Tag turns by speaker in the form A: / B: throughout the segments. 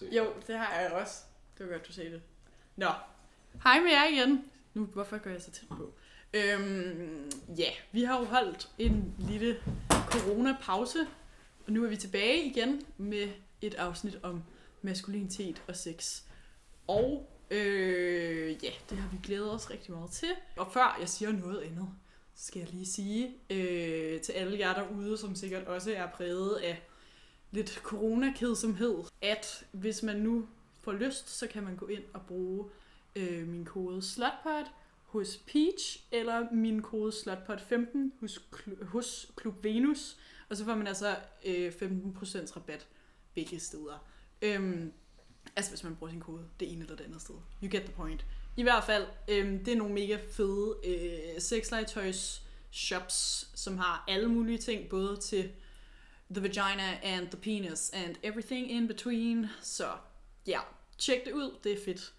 A: introducere?
B: Jo, det har jeg også. Det var godt, du sagde det. Nå. Hej med jer igen. Nu, hvorfor gør jeg så tæt på? Øhm, ja, vi har jo holdt en lille corona-pause, og nu er vi tilbage igen med et afsnit om maskulinitet og sex. Og øh, ja, det har vi glædet os rigtig meget til. Og før jeg siger noget andet, så skal jeg lige sige øh, til alle jer derude, som sikkert også er præget af lidt coronakedsomhed, at hvis man nu får lyst, så kan man gå ind og bruge øh, min kode SLOTPOT hos Peach, eller min kode SLOTPOT15 hos, Kl- hos Klub Venus, og så får man altså øh, 15% rabat begge steder. Øhm, altså hvis man bruger sin kode det ene eller det andet sted. You get the point. I hvert fald, øhm, det er nogle mega fede øh, sexlegetøjs shops, som har alle mulige ting, både til the vagina and the penis and everything in between. Så ja, yeah, tjek det ud, det er fedt.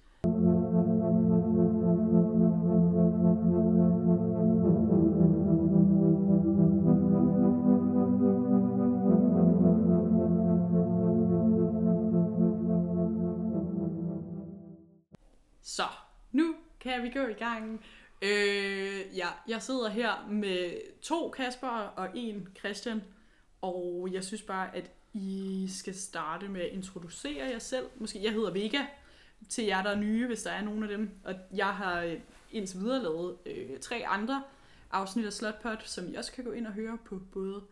B: Så, nu kan vi gå i gang. Øh, ja, jeg sidder her med to Kasper og en Christian, og jeg synes bare, at I skal starte med at introducere jer selv. Måske, jeg hedder Vega, til jer, der er nye, hvis der er nogen af dem. Og jeg har øh, indtil videre lavet øh, tre andre afsnit af Slotpot, som I også kan gå ind og høre på både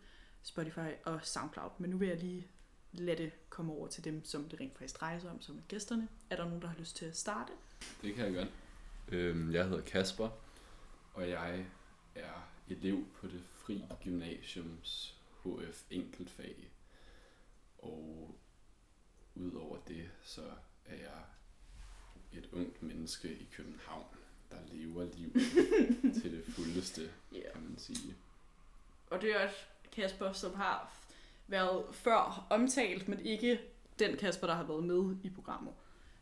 B: Spotify og Soundcloud. Men nu vil jeg lige lade det komme over til dem, som det rent faktisk drejer sig om, som er gæsterne. Er der nogen, der har lyst til at starte?
A: Det kan jeg godt. Øhm, jeg hedder Kasper, og jeg er elev på det fri gymnasiums HF enkeltfag. Og udover det, så er jeg et ungt menneske i København, der lever livet til det fuldeste,
B: Yeah.
A: kan man sige.
B: Og det er også Kasper, som har været før omtalt, men ikke den Kasper, der har været med i programmet.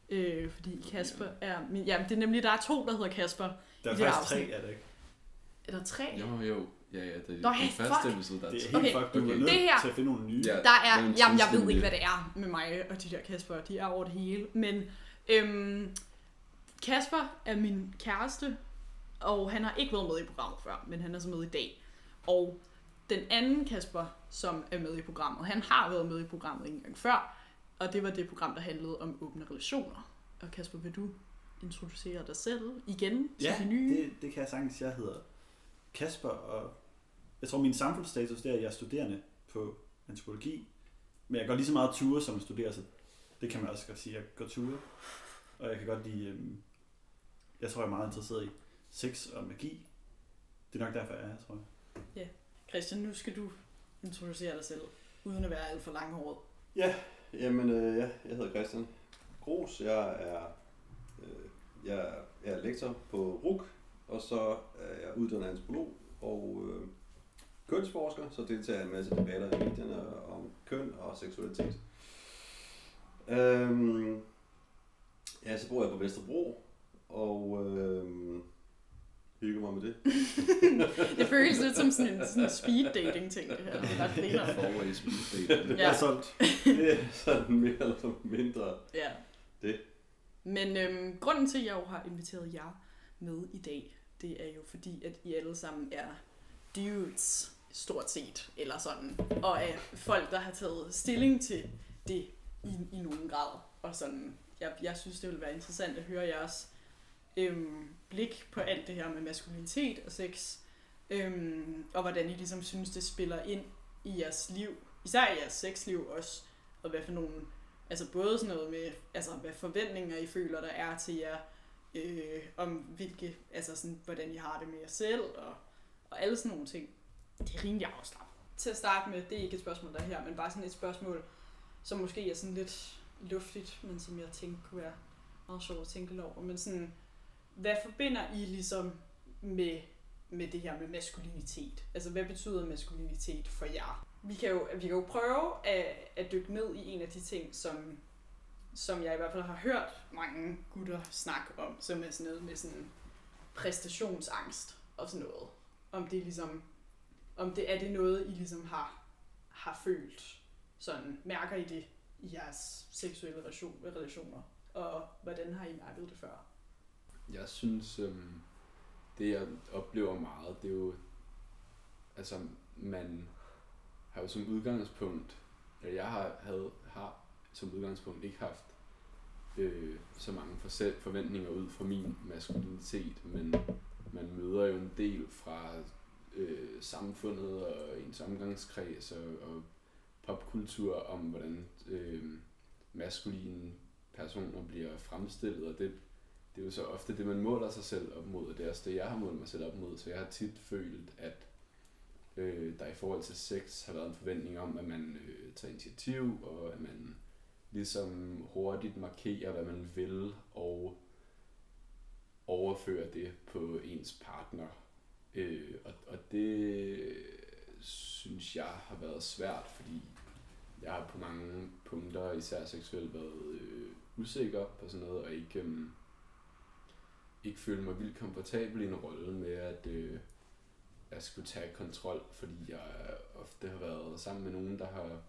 B: Øh, fordi Kasper er... Min, jamen, det er nemlig, der er to, der hedder Kasper.
C: Der er faktisk
B: afsnit.
C: tre, er det ikke?
B: Er der tre?
A: Jo, jo. Ja, ja, det er
B: Nå,
A: den
B: hey,
A: første
B: fuck.
A: episode, der er
C: Det er helt
B: Okay,
C: fucked. Du
A: okay.
C: er nødt
B: her-
C: til at finde nogle nye.
A: Ja.
B: Der er,
A: Men
B: jamen, jeg ved ikke, hvad det er med mig og de der Kasper. De er over det hele. Men øhm, Kasper er min kæreste, og han har ikke været med i programmet før, men han er så med i dag. Og den anden Kasper, som er med i programmet, han har været med i programmet en gang før, og det var det program, der handlede om åbne relationer. Og Kasper, vil du introducere dig selv igen til
C: Ja,
B: de nye?
C: det, det kan jeg sagtens. Jeg hedder Kasper, og jeg tror, min samfundsstatus det er, at jeg er studerende på antropologi. Men jeg går lige så meget ture, som jeg studerer, så det kan man også godt sige. Jeg går ture, og jeg kan godt lide... Øhm, jeg tror, jeg er meget interesseret i sex og magi. Det er nok derfor, jeg er her, tror jeg.
B: Christian, nu skal du introducere dig selv, uden at være alt for langhåret.
D: Ja, jamen øh, ja, jeg hedder Christian Gros. Jeg er, øh, jeg er, jeg er lektor på RUK, og så er jeg uddannet antropolog og øh, kønsforsker, så deltager jeg i en masse debatter i medierne om køn og seksualitet. Øhm, ja, så bor jeg på Vesterbro, og øh, hygger mig med det.
B: Det føles lidt som sådan en, sådan en speed dating ting, det her. Det er.
A: Forward speed date.
C: Det
B: Ja.
C: er solgt.
D: Det er sådan mere eller mindre.
B: Ja.
D: Det.
B: Men øhm, grunden til, at jeg jo har inviteret jer med i dag, det er jo fordi, at I alle sammen er dudes, stort set, eller sådan. Og er folk, der har taget stilling til det i, i nogen grad. Og sådan, jeg, jeg synes, det ville være interessant at høre jeres øhm, blik på alt det her med maskulinitet og sex. Øhm, og hvordan I ligesom synes, det spiller ind i jeres liv. Især i jeres sexliv også. Og hvad for nogle Altså både sådan noget med, altså hvad forventninger I føler, der er til jer, øh, om hvilke, altså sådan, hvordan I har det med jer selv, og, og alle sådan nogle ting. Det er rimelig afslappet. Til at starte med, det er ikke et spørgsmål, der er her, men bare sådan et spørgsmål, som måske er sådan lidt luftigt, men som jeg tænkte kunne være meget sjovt at tænke over. Men sådan, hvad forbinder I ligesom med, med det her med maskulinitet? Altså, hvad betyder maskulinitet for jer? Vi kan jo, vi kan jo prøve at, at dykke ned i en af de ting, som, som jeg i hvert fald har hørt mange gutter snakke om, som er sådan noget med sådan præstationsangst og sådan noget. Om det er ligesom, om det er det noget, I ligesom har, har følt. Sådan, mærker I det i jeres seksuelle relation- relationer, og hvordan har I mærket det før?
A: Jeg synes, øhm, det jeg oplever meget, det er jo, altså man har jo som udgangspunkt, eller jeg har, havde, har som udgangspunkt ikke haft øh, så mange for forventninger ud fra min maskulinitet, men man møder jo en del fra øh, samfundet og ens omgangskreds og, og popkultur om, hvordan øh, maskuline personer bliver fremstillet, og det, det er jo så ofte det, man måler sig selv op mod, og det er også det, jeg har målt mig selv op mod, så jeg har tit følt, at øh, der i forhold til sex har været en forventning om, at man øh, tager initiativ, og at man ligesom hurtigt markerer, hvad man vil, og overfører det på ens partner. Øh, og, og det synes jeg har været svært, fordi jeg har på mange punkter, især seksuelt, været øh, usikker på sådan noget, og ikke, øh, ikke føle mig vildt komfortabel i en rolle med, at øh, jeg skulle tage kontrol, fordi jeg ofte har været sammen med nogen, der har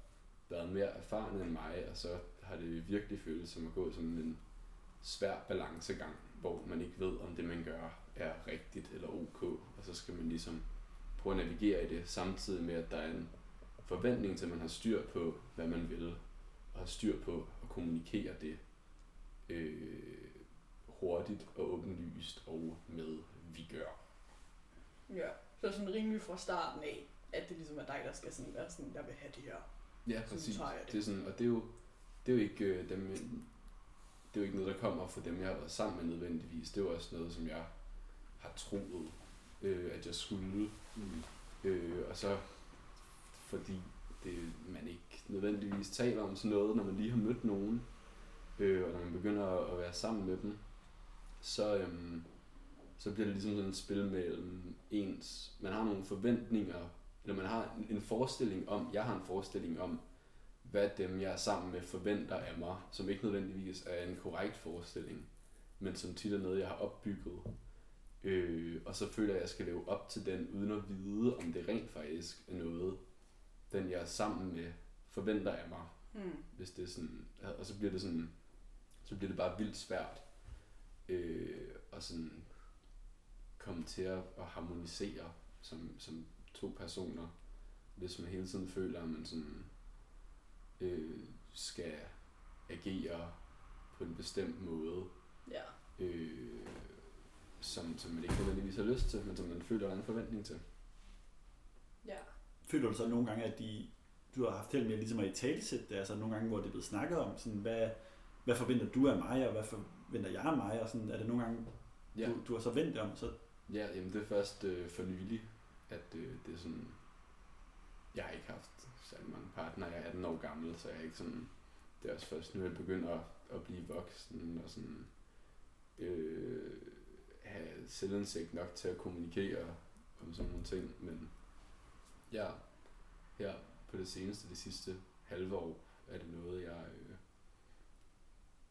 A: været mere erfarne end mig, og så har det virkelig føltes som at gå sådan en svær balancegang, hvor man ikke ved, om det man gør er rigtigt eller ok, og så skal man ligesom prøve at navigere i det, samtidig med, at der er en forventning til, at man har styr på, hvad man vil, og har styr på at kommunikere det øh, hurtigt og åbenlyst og med vi gør.
B: Ja, så sådan rimelig fra starten af, at det ligesom er dig, der skal sådan være sådan, jeg vil have det her.
A: Ja, præcis. Det. det er sådan, og det er jo, det er jo ikke øh, dem, det er jo ikke noget, der kommer fra dem, jeg har været sammen med nødvendigvis. Det er jo også noget, som jeg har troet, øh, at jeg skulle. Mm. Øh, og så fordi det, man ikke nødvendigvis taler om sådan noget, når man lige har mødt nogen, øh, og når man begynder at være sammen med dem, så, øhm, så bliver det ligesom sådan et spil mellem ens, man har nogle forventninger, eller man har en forestilling om, jeg har en forestilling om, hvad dem, jeg er sammen med, forventer af mig, som ikke nødvendigvis er en korrekt forestilling, men som tit er noget, jeg har opbygget. Øh, og så føler jeg, at jeg skal leve op til den, uden at vide, om det rent faktisk er noget, den jeg er sammen med, forventer af mig. Mm. Hvis det er sådan, og så bliver det sådan, så bliver det bare vildt svært øh, at sådan komme til at, at harmonisere som, som to personer, hvis man hele tiden føler, at man sådan øh, skal agere på en bestemt måde. Ja. Øh, som, som man ikke nødvendigvis har lyst til, men som man føler, der er en forventning til.
C: Ja. Føler du så nogle gange, at de, du har haft held med ligesom at i talesæt det, altså nogle gange, hvor det er blevet snakket om, sådan, hvad, hvad forventer du af mig, og hvad forventer jeg af mig, og sådan, er det nogle gange, ja. du, du har så vendt om? Så...
A: Ja, jamen det er først øh, for nylig, at øh, det er sådan, jeg har ikke haft særlig mange partnere. Jeg er 18 år gammel, så jeg er ikke sådan... Det er også først nu, jeg begynder at, at blive voksen og sådan... Øh, have selvindsigt nok til at kommunikere om sådan nogle ting, men ja, her på det seneste, det sidste halve år, er det noget, jeg, øh,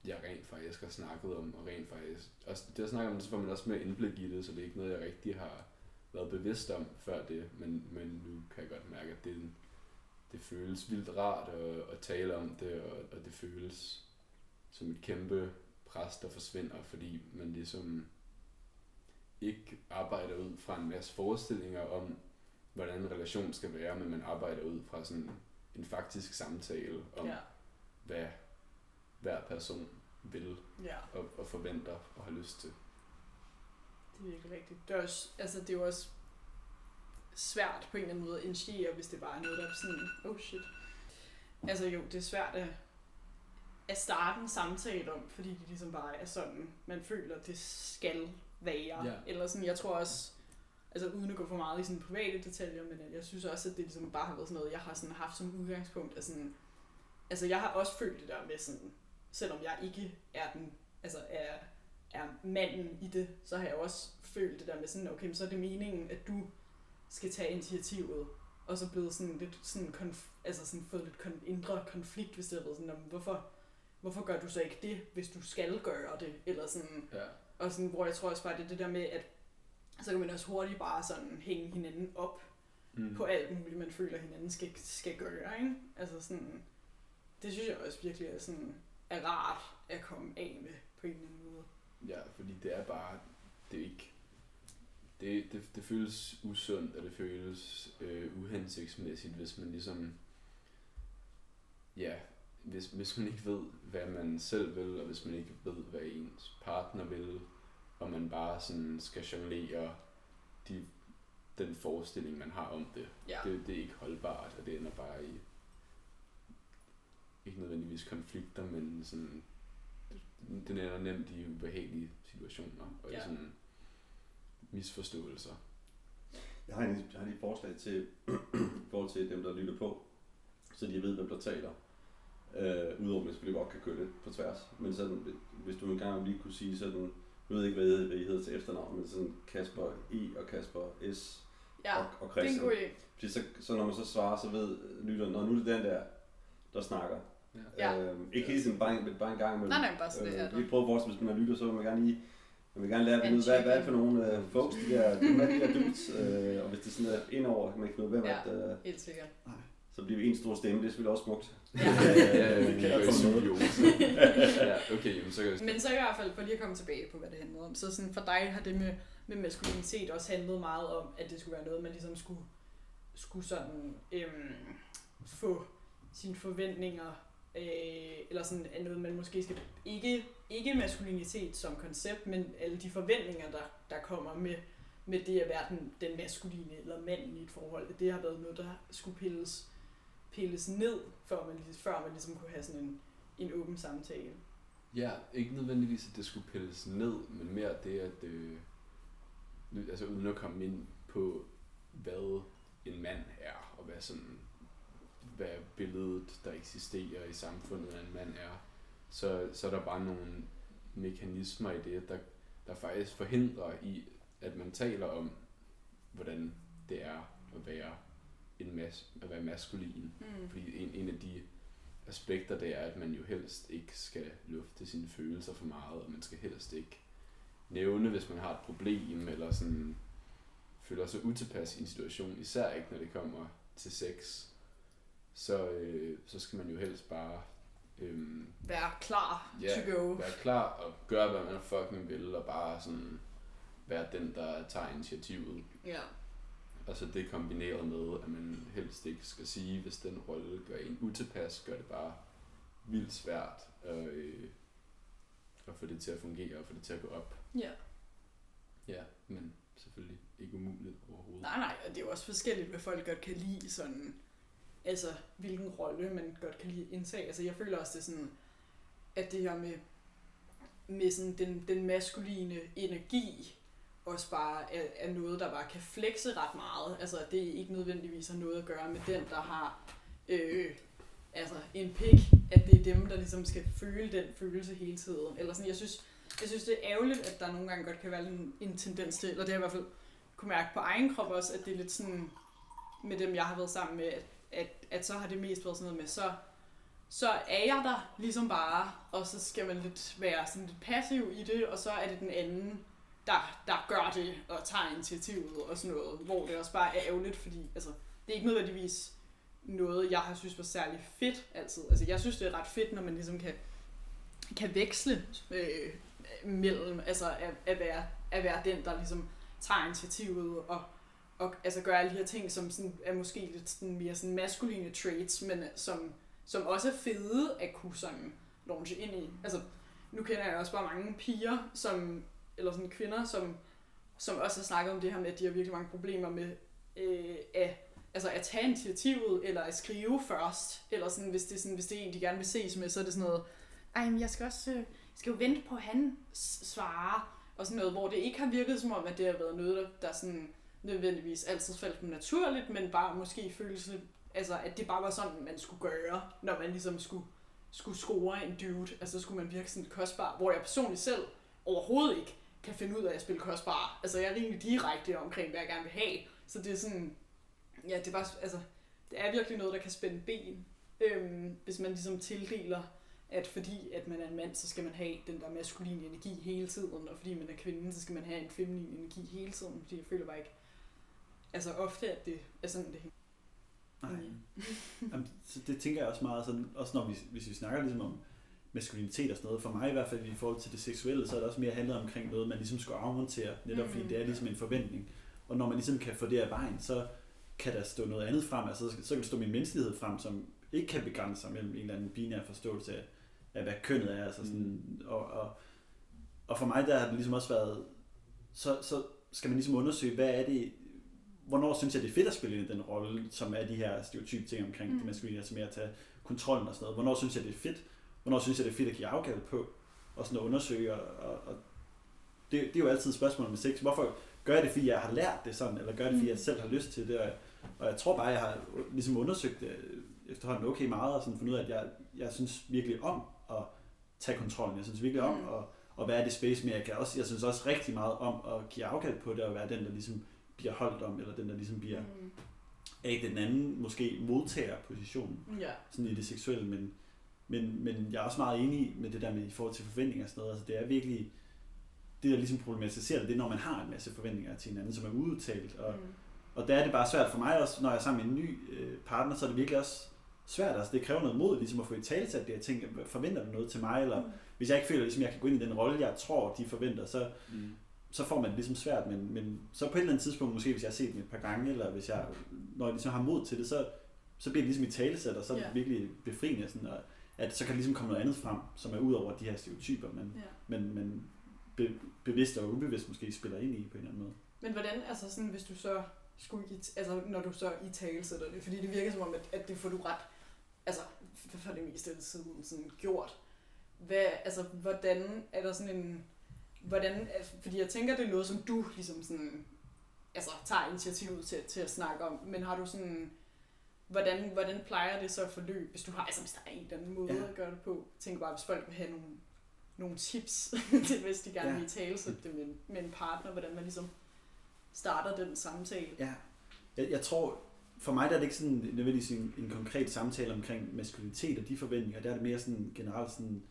A: jeg rent faktisk har snakket om, og rent faktisk, også det at snakke om, så får man også mere indblik i det, så det er ikke noget, jeg rigtig har været bevidst om før det, men, men nu kan jeg godt mærke, at det det føles vildt rart at, at tale om det, og, og det føles som et kæmpe pres, der forsvinder, fordi man ligesom ikke arbejder ud fra en masse forestillinger om, hvordan en relation skal være, men man arbejder ud fra sådan en faktisk samtale om, ja. hvad hver person vil ja. og, og forventer og har lyst til.
B: Det er virkelig rigtigt. Det er, også, altså, det er jo også svært på en eller anden måde at initiere, hvis det bare er noget, der er sådan, oh shit. Altså jo, det er svært at, at starte en samtale om, fordi det ligesom bare er sådan, man føler, det skal være. Ja. Eller sådan, jeg tror også, altså uden at gå for meget i sådan private detaljer, men jeg synes også, at det ligesom bare har været sådan noget, jeg har sådan haft som udgangspunkt, at sådan, altså jeg har også følt det der med sådan, selvom jeg ikke er den, altså er, er manden i det, så har jeg også følt det der med sådan, okay, så er det meningen, at du skal tage initiativet, og så blevet sådan lidt sådan, konf- altså sådan fået lidt kon- indre konflikt, hvis det har været sådan, om, hvorfor, hvorfor gør du så ikke det, hvis du skal gøre det, eller sådan, ja. og sådan, hvor jeg tror også bare, det er det der med, at så kan man også hurtigt bare sådan hænge hinanden op mm. på alt muligt, man føler, hinanden skal, skal gøre, ikke? Altså sådan, det synes jeg også virkelig er, sådan, er rart at komme af med på en eller anden måde.
A: Ja, fordi det er bare, det er ikke, det, det, det føles usundt, og det føles øh, uhensigtsmæssigt, hvis man ligesom, ja, hvis, hvis man ikke ved, hvad man selv vil, og hvis man ikke ved, hvad ens partner vil, og man bare sådan skal jonglere de, den forestilling, man har om det.
B: Ja.
A: det. Det er ikke holdbart, og det ender bare i, ikke nødvendigvis konflikter, men sådan, den ender nemt i ubehagelige situationer, og
B: Ja.
A: i sådan misforståelser.
D: Jeg har, en, jeg har lige et forslag til, i forhold til dem, der lytter på, så de ved, hvem der taler. Øh, Udover at man selvfølgelig godt kan køre det på tværs. Men sådan, hvis du engang lige kunne sige sådan, jeg ved ikke, hvad I, hvad I hedder til efternavn, men sådan Kasper E og Kasper S
B: Ja,
D: og, og
B: det er en
D: Christian.
B: god idé.
D: Fordi så, så når man så svarer, så ved lytteren, når nu er det den der, der snakker.
B: Ja.
D: Øhm, ikke hele tiden, bare en, bare en gang imellem.
B: Nej, nej, bare så det er
D: Øh,
B: der.
D: vi prøver vores, hvis man lytter, så vil man gerne lige man vil gerne lære at finde ud, hvad, hvad er det for nogle øh, folks, de der, de, er de der dudes, øh, og hvis det sådan er indover, kan man ikke finde ud af, hvem
B: Ja.
D: at, øh,
B: Helt sikkert.
D: så bliver vi en stor stemme, det er selvfølgelig også smukt.
B: Ja.
A: Ja,
D: det kan med.
A: symbiose. ja, okay, jamen, så kan jeg...
B: Men så i hvert fald, for lige at komme tilbage på, hvad det handlede om. Så sådan for dig har det med, med maskulinitet også handlet meget om, at det skulle være noget, man ligesom skulle, skulle sådan, øhm, få sine forventninger, øh, eller sådan er noget, man måske skal, ikke, ikke maskulinitet som koncept, men alle de forventninger, der, der kommer med, med det at være den, den maskuline eller manden i et forhold, at det har været noget, der skulle pilles, pilles ned, før man, før man ligesom kunne have sådan en, en åben samtale.
A: Ja, ikke nødvendigvis, at det skulle pilles ned, men mere det, at... Øh, altså uden at komme ind på, hvad en mand er, og hvad sådan hvad billedet, der eksisterer i samfundet af en mand er, så, så er der bare nogle mekanismer i det, der, der faktisk forhindrer i, at man taler om, hvordan det er at være en mas, at være maskulin.
B: Mm.
A: Fordi en, en af de aspekter, det er, at man jo helst ikke skal lufte sine følelser for meget, og man skal helst ikke nævne, hvis man har et problem, eller sådan føler sig utilpas i en situation, især ikke når det kommer til sex, så, øh, så skal man jo helst bare øh,
B: Være klar
A: Ja,
B: to go.
A: være klar og gøre, hvad man fucking vil, og bare sådan være den, der tager initiativet.
B: Ja.
A: Og så det kombineret med, at man helst ikke skal sige, hvis den rolle gør en utilpas, gør det bare vildt svært at, øh, at få det til at fungere og få det til at gå op.
B: ja.
A: Ja, men selvfølgelig ikke umuligt overhovedet.
B: Nej, nej, og det er jo også forskelligt, hvad folk godt kan lide sådan, altså hvilken rolle man godt kan lide indtage. Altså jeg føler også, det sådan, at det her med, med sådan den, den maskuline energi, også bare er, er noget, der bare kan flexe ret meget. Altså det det ikke nødvendigvis har noget at gøre med den, der har øh, altså en pik, at det er dem, der ligesom skal føle den følelse hele tiden. Eller sådan, jeg synes, jeg synes, det er ærgerligt, at der nogle gange godt kan være en, en tendens til, eller det har jeg i hvert fald kunne mærke på egen krop også, at det er lidt sådan, med dem, jeg har været sammen med, at, at, at så har det mest været sådan noget med, så, så er jeg der ligesom bare, og så skal man lidt være sådan lidt passiv i det, og så er det den anden, der, der gør det, og tager initiativet og sådan noget, hvor det også bare er ærgerligt, fordi altså, det er ikke nødvendigvis noget, jeg har synes var særlig fedt altid. Altså, jeg synes, det er ret fedt, når man ligesom kan, kan veksle øh, mellem, altså at, at, være, at være den, der ligesom tager initiativet og, og altså gør alle de her ting, som sådan, er måske lidt sådan mere sådan maskuline traits, men øh, som, som også er fede at kunne sådan launche ind i. Altså, nu kender jeg også bare mange piger, som, eller sådan kvinder, som, som også har snakket om det her med, at de har virkelig mange problemer med øh, at, altså at tage initiativet, eller at skrive først, eller sådan, hvis det, sådan, hvis det er en, de gerne vil ses med, så er det sådan noget, ej, men jeg skal også, øh, jeg skal jo vente på, at han svarer, og sådan noget, hvor det ikke har virket som om, at det har været noget, der, der sådan nødvendigvis altid faldt dem naturligt, men bare måske følelse, altså at det bare var sådan, man skulle gøre, når man ligesom skulle, skulle score en dude, altså så skulle man virke sådan kostbar, hvor jeg personligt selv overhovedet ikke kan finde ud af at spille kostbar. Altså jeg er rimelig direkte omkring, hvad jeg gerne vil have, så det er sådan, ja, det er bare, altså, det er virkelig noget, der kan spænde ben, øhm, hvis man ligesom tildeler at fordi at man er en mand, så skal man have den der maskuline energi hele tiden, og fordi man er kvinde, så skal man have en feminin energi hele tiden, fordi jeg føler bare ikke, altså ofte, at det er sådan, det hænger.
C: Nej.
B: Mm.
C: Jamen, så det tænker jeg også meget, sådan, også når vi, hvis vi snakker ligesom om maskulinitet og sådan noget, for mig i hvert fald i forhold til det seksuelle, så er det også mere handlet omkring noget, man ligesom skulle afmontere, netop fordi
B: Mm.
C: det er ligesom en forventning. Og når man ligesom kan få det af vejen, så kan der stå noget andet frem, altså så kan der stå min menneskelighed frem, som ikke kan begrænse sig mellem en eller anden binær forståelse af, af hvad kønnet er, altså sådan, og, og, og for mig der har det ligesom også været, så, så skal man ligesom undersøge, hvad er det, hvornår synes jeg, det er fedt at spille ind i den rolle, som er de her stereotype ting omkring mm. Det maskuline, altså med at tage kontrollen og sådan noget. Hvornår synes jeg, det er fedt? Hvornår synes jeg, det er fedt at give afgave på? Og sådan at undersøge, og, og, det, det er jo altid et spørgsmål med sex. Hvorfor gør jeg det, fordi jeg har lært det sådan, eller gør jeg det, fordi jeg
B: Mm.
C: selv har lyst til det? Og, jeg- og jeg tror bare, jeg har ligesom undersøgt det efterhånden okay meget, og sådan fundet ud af, at jeg, jeg synes virkelig om at tage kontrollen. Jeg synes virkelig om
B: Mm.
C: at, at være i det space, men jeg, kan også, jeg synes også rigtig meget om at give afkald på det, og være den, der ligesom bliver holdt om, eller den, der ligesom bliver
B: Mm.
C: af den anden, måske modtager positionen
B: Ja.
C: sådan i det seksuelle, men, men, men jeg er også meget enig med det der med i forhold til forventninger og sådan noget. Altså det er virkelig, det der ligesom problematiserer det, det er når man har en masse forventninger til hinanden, som er udtalt. Og,
B: Mm.
C: og der er det bare svært for mig også, når jeg er sammen med en ny øh, partner, så er det virkelig også svært. Altså det kræver noget mod, ligesom at få i tale til det. Jeg tænker, forventer du noget til mig? Eller
B: Mm.
C: hvis jeg ikke føler, ligesom jeg kan gå ind i den rolle, jeg tror, de forventer, så,
A: Mm.
C: Så får man det ligesom svært, men, men så på et eller andet tidspunkt, måske hvis jeg har set dem et par gange, eller hvis jeg, når jeg ligesom har mod til det, så, så bliver det ligesom i talesæt, og så er det
B: Ja.
C: virkelig befriende, sådan, og, at så kan der ligesom komme noget andet frem, som er ud over de her stereotyper, men,
B: Ja.
C: men, men be, bevidst og ubevidst måske spiller ind i på en eller anden måde.
B: Men hvordan, altså sådan, hvis du så skulle i, altså når du så i tale sætter det, fordi det virker som om, at, at det får du ret, altså for det meste af tiden sådan gjort. Hvad, altså hvordan er der sådan en, hvordan, fordi jeg tænker, det er noget, som du ligesom sådan, altså tager initiativet til, til at snakke om, men har du sådan, hvordan, hvordan plejer det så at forløbe, hvis du har, altså hvis der er en eller anden måde
C: Ja.
B: at gøre det på? Jeg tænker bare, hvis folk vil have nogle, nogle tips til, hvis de gerne
C: Ja.
B: vil tale sætte det med, en- med en partner, hvordan man ligesom starter den samtale.
C: Ja. Jeg, jeg tror, for mig der er det ikke sådan nødvendigvis en, en konkret samtale omkring maskulinitet og de forventninger. Der er det mere sådan generelt sådan,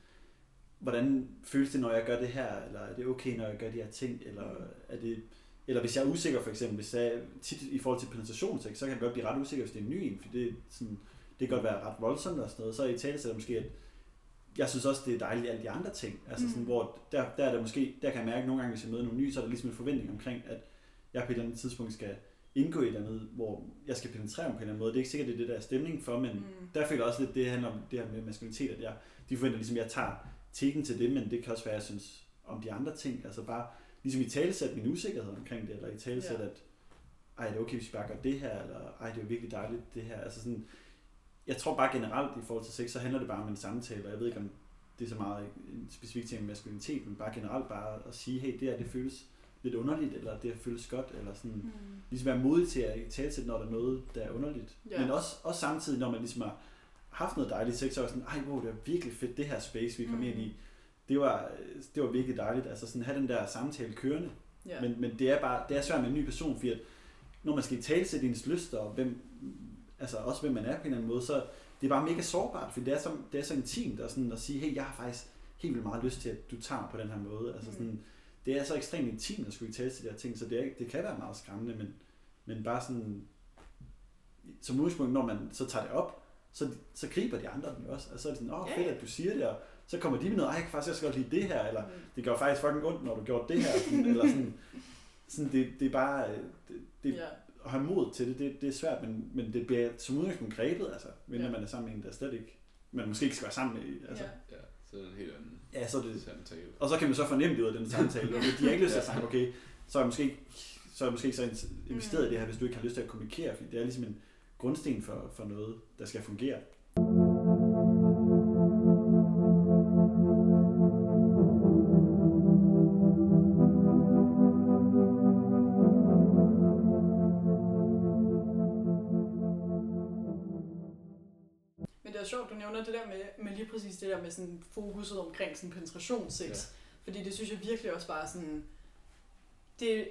C: hvordan føles det, når jeg gør det her? Eller er det okay, når jeg gør de her ting? Eller, er det, eller hvis jeg er usikker for eksempel, hvis jeg tit i forhold til penetrationssex, så kan jeg godt blive ret usikker, hvis det er en ny en, for det, sådan, det kan godt være ret voldsomt og sådan noget. Så i tale sætter måske, at jeg synes også, det er dejligt alle de andre ting. Altså sådan,
B: Mm.
C: hvor der, der er der måske, der kan jeg mærke nogle gange, hvis jeg møder nogle nye, så er der ligesom en forventning omkring, at jeg på et eller andet tidspunkt skal indgå i et eller andet, hvor jeg skal penetrere dem på en eller anden måde. Det er ikke sikkert, det er det, der er stemning for, men
B: Mm.
C: der føler jeg også lidt, det handler om det her med maskulinitet, at jeg, de forventer ligesom, at jeg tager teken til det, men det kan også være, at jeg synes om de andre ting. Altså bare ligesom i talesæt min usikkerhed omkring det, eller i talesæt,
B: Ja.
C: at ej, det er okay, hvis vi bare gør det her, eller ej, det er jo virkelig dejligt, det her. Altså sådan, jeg tror bare generelt i forhold til sex, så handler det bare om en samtale, og jeg ved ikke, om det er så meget en specifik ting med maskulinitet, men bare generelt bare at sige, hey, det her, det føles lidt underligt, eller det her føles godt, eller sådan,
B: Mm.
C: ligesom være modig til at tale til, når der er noget, der er underligt.
B: Ja.
C: Men også, også samtidig, når man ligesom har haft noget dejligt sex, er jeg sådan, ej, wow, det er virkelig fedt, det her space, vi kom
B: Mm.
C: ind i. Det var, det var virkelig dejligt. Altså sådan have den der samtale kørende.
B: Ja.
C: Men, men det er bare, det er svært med en ny person, fordi at når man skal tale til ens lyster, og hvem, altså også hvem man er på en eller anden måde, så det er bare mega sårbart, fordi det er så, det er så intimt at, sådan, at sige, hey, jeg har faktisk helt vildt meget lyst til, at du tager på den her måde. Altså sådan,
B: Mm.
C: det er så ekstremt intimt at skulle tale til de her ting, så det, er, det kan være meget skræmmende, men, men bare sådan, som udgangspunkt, når man så tager det op, så, så griber de andre den jo også. Og så er det sådan, åh, oh, fedt, at du siger det, og så kommer de med noget, ej, jeg kan faktisk også godt lide det her, eller
B: Mm.
C: det gør faktisk fucking ondt, når du gjorde det her, sådan, eller sådan, sådan det, det er bare, øh, det, det,
B: ja.
C: at have mod til det, det, det er svært, men, men det bliver som udgangspunkt grebet, altså, mindre
B: Ja.
C: man er sammen med en, der slet ikke, man måske ikke skal være sammen med, altså,
B: ja.
A: Ja, så er det en helt anden
C: ja, så er det,
A: samtale.
C: og så kan man så fornemme det ud af den samtale, okay, de har ikke lyst til at sige, okay, så er jeg måske ikke, så er jeg måske ikke så investeret
B: Mm.
C: i det her, hvis du ikke har lyst til at kommunikere, fordi det er ligesom en grundsten for, for noget, der skal fungere.
B: Men det er sjovt, du nævner det der med, med lige præcis det der med sådan fokuset omkring sådan penetrationssex.
A: Ja.
B: Fordi det synes jeg virkelig også bare sådan... Det,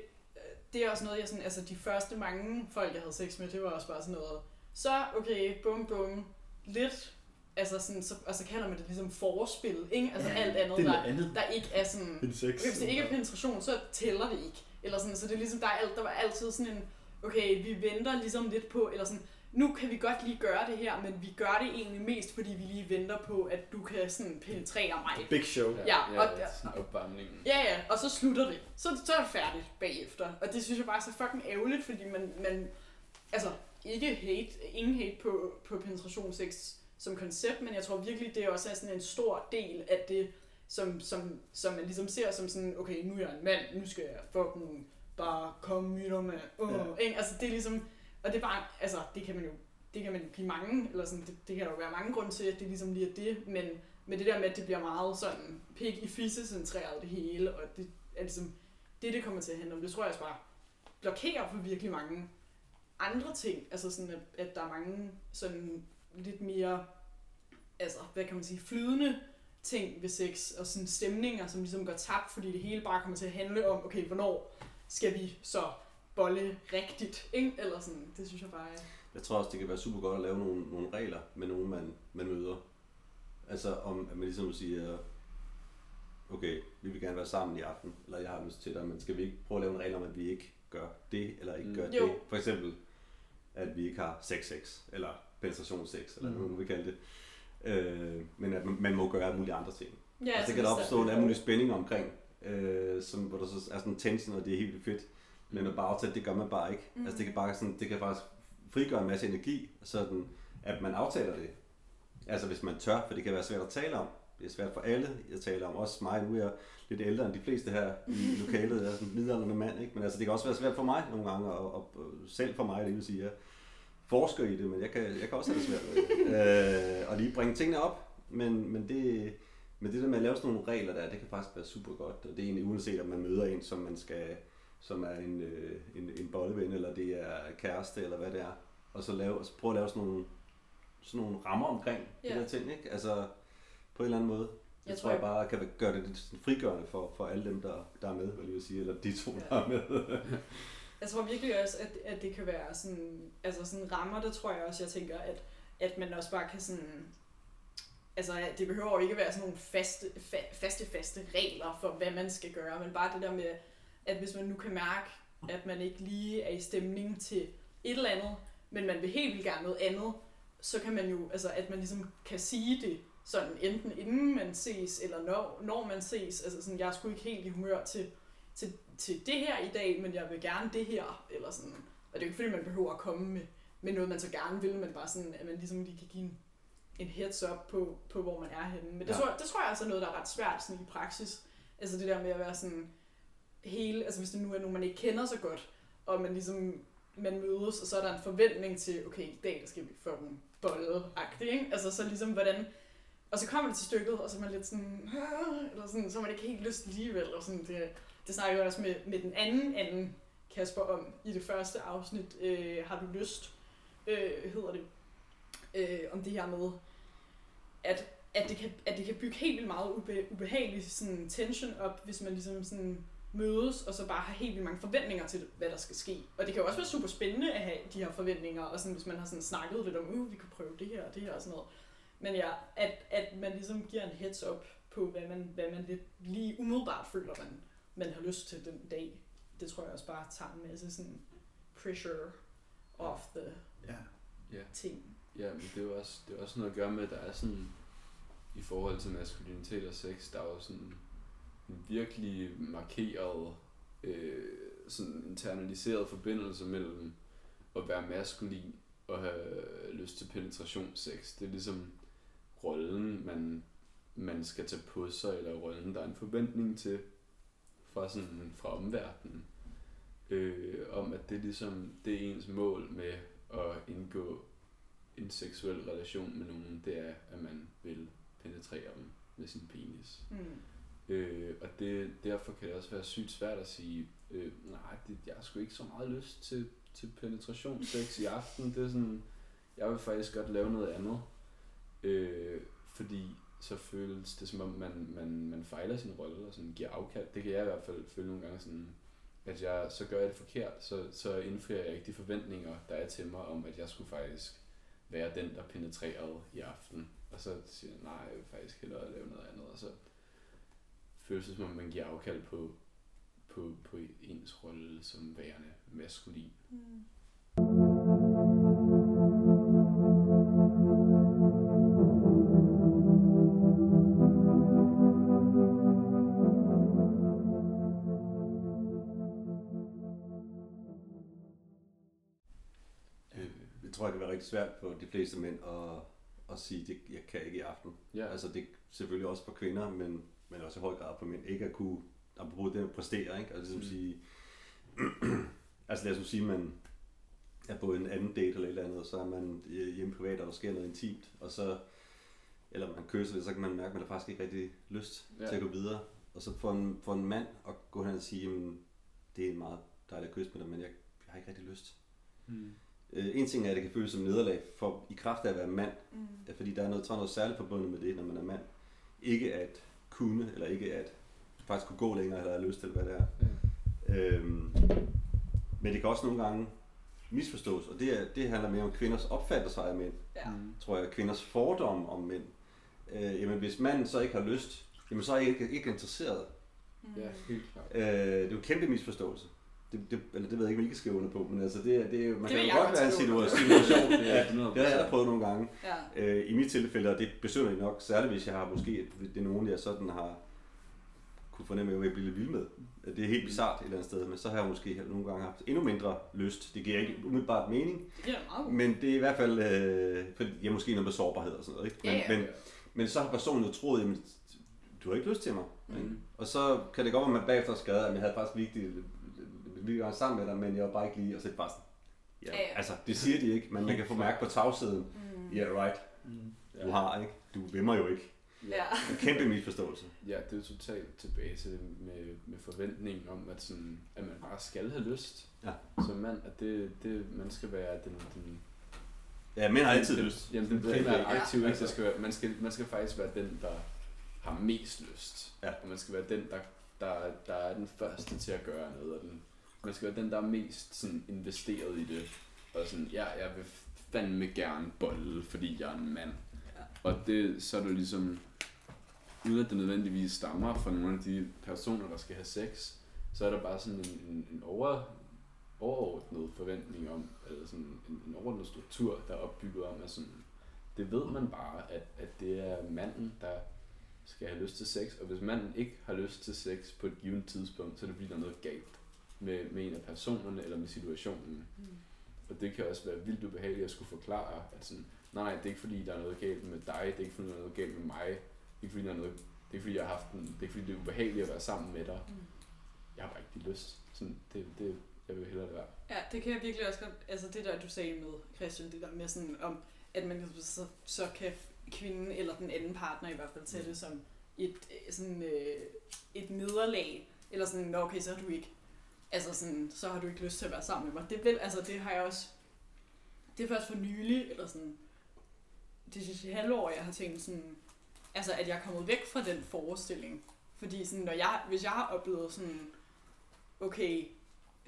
B: det er også noget, jeg sådan... Altså de første mange folk, jeg havde sex med, det var også bare sådan noget... Så, okay, bum bum, lidt... Altså, sådan, så, og så kalder man det ligesom forspil, ikke? Altså
C: Ja,
B: alt andet,
C: det er
B: der,
C: andet
B: der ikke er sådan...
C: sex.
B: Hvis det ikke er penetration, så tæller det ikke. Eller sådan, så det er ligesom, der, er alt, der var altid sådan en, okay, vi venter ligesom lidt på, eller sådan, nu kan vi godt lige gøre det her, men vi gør det egentlig mest, fordi vi lige venter på, at du kan sådan penetrere mig.
C: Big show.
B: Ja,
A: ja,
B: og-
A: ja sådan opvarmningen.
B: Ja, ja, og så slutter det. Så, så er det færdigt bagefter. Og det synes jeg bare er så fucking ærgerligt, fordi man, man altså, ikke hate, ingen hate på, på penetrationssex som koncept, men jeg tror virkelig, det også er sådan en stor del af det, som, som, som man ligesom ser som sådan, okay, nu er jeg en mand, nu skal jeg fucking bare komme dig med, uh,
C: Ja.
B: ja. Altså, det er ligesom, og det er bare, altså, det kan man jo, det kan man jo give mange, eller sådan, det, det kan der jo være mange grunde til, at det ligesom lige er det, men med det der med, at det bliver meget sådan pik i fisse centreret det hele, og det er ligesom det, det kommer til at handle om. Det tror jeg også bare blokerer for virkelig mange andre ting. Altså sådan, at, at der er mange sådan lidt mere, altså hvad kan man sige, flydende ting ved sex, og sådan stemninger, som ligesom går tabt, fordi det hele bare kommer til at handle om, okay, hvornår skal vi så bolle rigtigt, ikke? Eller sådan, det synes jeg bare.
D: Jeg tror også, det kan være super godt at lave nogle, nogle regler med nogen, man, man møder. Altså om, at man ligesom siger, okay, vi vil gerne være sammen i aften, eller jeg har lyst til dig, men skal vi ikke prøve at lave en regel om, at vi ikke gør det, eller ikke
A: Mm.
D: gør
B: Jo.
D: det? For eksempel, at vi ikke har sex-sex, eller penetrationssex, eller
C: Mm.
D: hvad man vil kalde det. Øh, men at man, man må gøre alle mulige andre ting.
B: Ja,
D: altså, det kan der opstå en alle mulige spænding omkring, øh, som, hvor der så er sådan en tension, og det er helt fedt. Men at bare aftale, det gør man bare ikke. Mm. Altså det kan, bare sådan, det kan faktisk frigøre en masse energi, sådan at man aftaler det. Altså hvis man tør, for det kan være svært at tale om. Det er svært for alle. Jeg taler om også mig. Nu er jeg lidt ældre end de fleste her i lokalet. Jeg er sådan en midaldrende mand, ikke? Men altså, det kan også være svært for mig nogle gange, og, og, og selv for mig, det vil sige, jeg forsker i det, men jeg kan, jeg kan også have det svært med. Øh, og lige bringe tingene op, men, men det, men det der med at lave sådan nogle regler der, det kan faktisk være super godt. Og det er egentlig uanset om man møder en, som man skal, som er en, øh, en, en bolleven, eller det er kæreste, eller hvad det er. Og så lave, altså prøve at lave sådan nogle, sådan nogle rammer omkring ja.
B: Ja.
D: de der ting, ikke? Altså på en eller anden måde.
B: Jeg
D: jeg
B: tror,
D: jeg bare kan gøre det lidt frigørende for, for alle dem, der, der er med, vil jeg sige, eller de to, der er med.
B: Jeg tror virkelig også, at, at det kan være sådan, altså sådan rammer, der tror jeg også, jeg tænker, at, at man også bare kan sådan, altså det behøver jo ikke være sådan nogle faste, fa, faste, faste regler for, hvad man skal gøre, men bare det der med, at hvis man nu kan mærke, at man ikke lige er i stemning til et eller andet, men man vil helt vildt gerne noget andet, så kan man jo, altså at man ligesom kan sige det, sådan enten inden man ses, eller når, når man ses, altså sådan, jeg er sgu ikke helt i humør til, til, til det her i dag, men jeg vil gerne det her, eller sådan. Og det er jo ikke fordi, man behøver at komme med, med noget, man så gerne vil, men bare sådan, at man ligesom lige kan give en, en heads up på, på, hvor man er henne. Men det,
D: Ja.
B: tror, det tror jeg altså er noget, der er ret svært sådan i praksis. Altså det der med at være sådan hele, altså hvis det nu er nogen, man ikke kender så godt, og man ligesom, man mødes, og så er der en forventning til, okay, i dag der skal vi få en bolle ikke? Altså så ligesom, hvordan, og så kommer det til stykket, og så er man lidt sådan, eller sådan, så har man ikke helt lyst alligevel, og sådan, det, det snakker jeg også med, med den anden anden Kasper om i det første afsnit. Øh, har du lyst, øh, hedder det, øh, om det her med, at, at, det kan, at det kan bygge helt vildt meget ube, ubehagelig sådan, tension op, hvis man ligesom sådan mødes, og så bare har helt vildt mange forventninger til, hvad der skal ske. Og det kan jo også være super spændende at have de her forventninger, og sådan, hvis man har sådan snakket lidt om, uh, vi kunne prøve det her og det her og sådan noget. Men ja, at, at man ligesom giver en heads up på, hvad man, hvad man lidt lige umiddelbart føler, man, man har lyst til den dag. Det tror jeg også bare tager en masse sådan pressure off the
C: Ja.
A: Ja.
B: ting.
A: Ja, men det er jo også, det er også noget at gøre med, at der er sådan, i forhold til maskulinitet og sex, der er jo sådan en virkelig markeret, øh, sådan internaliseret forbindelse mellem at være maskulin og have lyst til penetrationssex. Det er ligesom rollen, man, man skal tage på sig, eller rollen, der er en forventning til fra, sådan, fra omverdenen. Øh, om at det er ligesom, det er ens mål med at indgå en seksuel relation med nogen, det er, at man vil penetrere dem med sin penis.
B: Mm.
A: Øh, og det, derfor kan det også være sygt svært at sige, øh, nej, det, jeg har sgu ikke så meget lyst til, til penetrationssex i aften. Det er sådan, jeg vil faktisk godt lave noget andet. Øh, fordi så føles det som om, man, man, man fejler sin rolle og sådan giver afkald. Det kan jeg i hvert fald føle nogle gange sådan, at jeg, så gør jeg det forkert, så, så indfrier jeg ikke de forventninger, der er til mig om, at jeg skulle faktisk være den, der penetrerede i aften. Og så siger jeg, nej, jeg vil faktisk hellere lave noget andet. Og så føles det, som om man giver afkald på, på, på ens rolle som værende maskulin.
B: Mm.
D: tror, det vil være rigtig svært for de fleste mænd at, at sige, at jeg kan ikke i aften.
A: Ja.
D: Altså det er selvfølgelig også for kvinder, men men også i høj grad for mænd, ikke at kunne, apropos det at præstere, ikke? Altså ligesom
A: Mm.
D: sige, altså lad os sige, man er på en anden date eller et eller andet, og så er man hjemme privat, og der sker noget intimt, og så, eller man kysser så kan man mærke, at man har faktisk ikke rigtig lyst
A: Ja.
D: til at gå videre. Og så for en, for en mand at gå hen og sige, jamen, det er en meget dejlig kysse med dig, men jeg, jeg har ikke rigtig lyst.
A: Mm.
D: Øh, en ting er, at det kan føles som nederlag for i kraft af at være mand,
B: Mm.
D: Fordi der er noget, tror noget særligt forbundet med det, når man er mand. Ikke at kunne, eller ikke at faktisk kunne gå længere, eller have lyst til, hvad det er.
A: Ja.
D: Øhm, men det kan også nogle gange misforstås, og det, er, det handler mere om kvinders opfattelse af mænd,
B: Ja.
A: Mm.
D: tror jeg, kvinders fordomme om mænd. Øh, jamen, hvis manden så ikke har lyst, jamen, så er jeg ikke, ikke interesseret.
A: Ja, helt klart.
D: Øh, det er jo en kæmpe misforståelse. Det, det, eller det ved jeg ikke, om I kan skrive under på, men altså, det, er- det er man
B: Det
D: kan jo godt være en situa- situation.
A: Det er
D: ja,
A: 100%.
D: det har jeg da prøvet nogle gange.
B: Ja.
D: Øh, I mit tilfælde, og det besøger jeg nok, særligt hvis jeg har måske, det er nogen, jeg sådan har kunne fornemme, at jeg vil blive lidt vild med. Det er helt bizart et eller andet sted, men så har jeg måske nogle gange haft endnu mindre lyst. Det giver ikke umiddelbart mening,
B: Det
D: men det er i hvert fald, øh, for jeg måske noget med sårbarhed og sådan noget. Ikke? Men,
B: Ja, ja.
D: men, men så har personen jo troet, jamen, du har ikke lyst til mig.
A: Mm.
D: Og så kan det godt være, at man bagefter skal at jeg havde faktisk virkelig virkelig gerne sammen med dig, men jeg var bare ikke lige, og så er det bare sådan, ja,
B: Ja, ja.
D: altså, det siger de ikke, men man kan få mærke på tavsheden,
B: Mm.
D: yeah right,
C: Mm.
D: du har ikke, du vil mig jo ikke.
B: Ja.
D: En kæmpe misforståelse.
A: Ja, det er jo totalt tilbage til med, med forventning om, at, sådan, at man bare skal have lyst
D: Ja.
A: som mand. At det, det, man skal være den, den,
D: Ja, mænd har altid
A: den,
D: lyst.
A: Jamen, den
D: Det er
A: primære
D: ikke-
A: aktiv, ikke?
D: altså.
A: Det skal være, man, skal, man skal faktisk være den, der har mest lyst.
D: Ja.
A: Og man skal være den, der, der, der er den første til at gøre noget. Og den, man skal være den, der er mest sådan, investeret i det. Og sådan, ja, jeg vil fandme gerne bolle, fordi jeg er en mand.
B: Ja.
A: Og det, så er det ligesom, uden at det nødvendigvis stammer fra nogle af de personer, der skal have sex, så er der bare sådan en, en, en over, overordnet forventning om, eller sådan en, en overordnet struktur, der er opbygget om, at sådan, det ved man bare, at, at det er manden, der skal have lyst til sex, og hvis manden ikke har lyst til sex på et givet tidspunkt, så er det fordi, der er noget galt med, med en af personerne eller med situationen.
B: Mm.
A: Og det kan også være vildt ubehageligt at skulle forklare, at sådan, nej, nej, det er ikke fordi, der er noget galt med dig, det er ikke fordi, der er noget galt med mig, det er ikke fordi, der er noget, det er ikke fordi, jeg har haft en, det er ikke fordi, det er ubehageligt at være sammen med dig.
B: Mm.
A: Jeg har bare ikke lyst. Sådan, det, det, jeg vil hellere være.
B: Ja, det kan jeg virkelig også godt, altså det der, du sagde med, Christian, det der med sådan om, at man så, så kan kvinden eller den anden partner i hvert fald tage det som et, øh, sådan, øh, et nederlag, eller sådan, "Nå, okay, så har du ikke, altså sådan, så har du ikke lyst til at være sammen med mig. Det, vil, altså, det har jeg også, det er først for nylig, eller sådan, det sidste halvår, jeg har tænkt sådan, altså at jeg er kommet væk fra den forestilling. Fordi sådan, når jeg, hvis jeg har oplevet sådan, okay,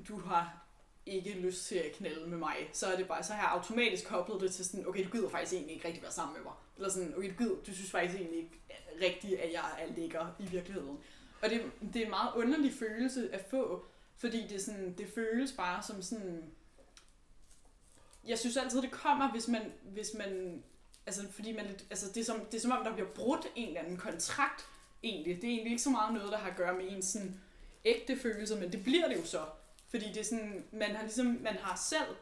B: du har ikke lyst til at knalde med mig, så er det bare, så har jeg automatisk koblet det til sådan, okay, du gider faktisk egentlig ikke rigtig være sammen med mig. Eller sådan, okay, du, gider, du synes faktisk egentlig ikke øh, rigtigt, at jeg er lækker i virkeligheden. Og det, det er en meget underlig følelse at få, fordi det, sådan, det føles bare som sådan... Jeg synes altid, det kommer, hvis man... Hvis man altså, fordi man, lidt- altså, det, er som, det er som om, der bliver brudt en eller anden kontrakt, egentlig. Det er egentlig ikke så meget noget, der har at gøre med ens sådan, ægte følelser, men det bliver det jo så. Fordi det er sådan, man har ligesom, man har selv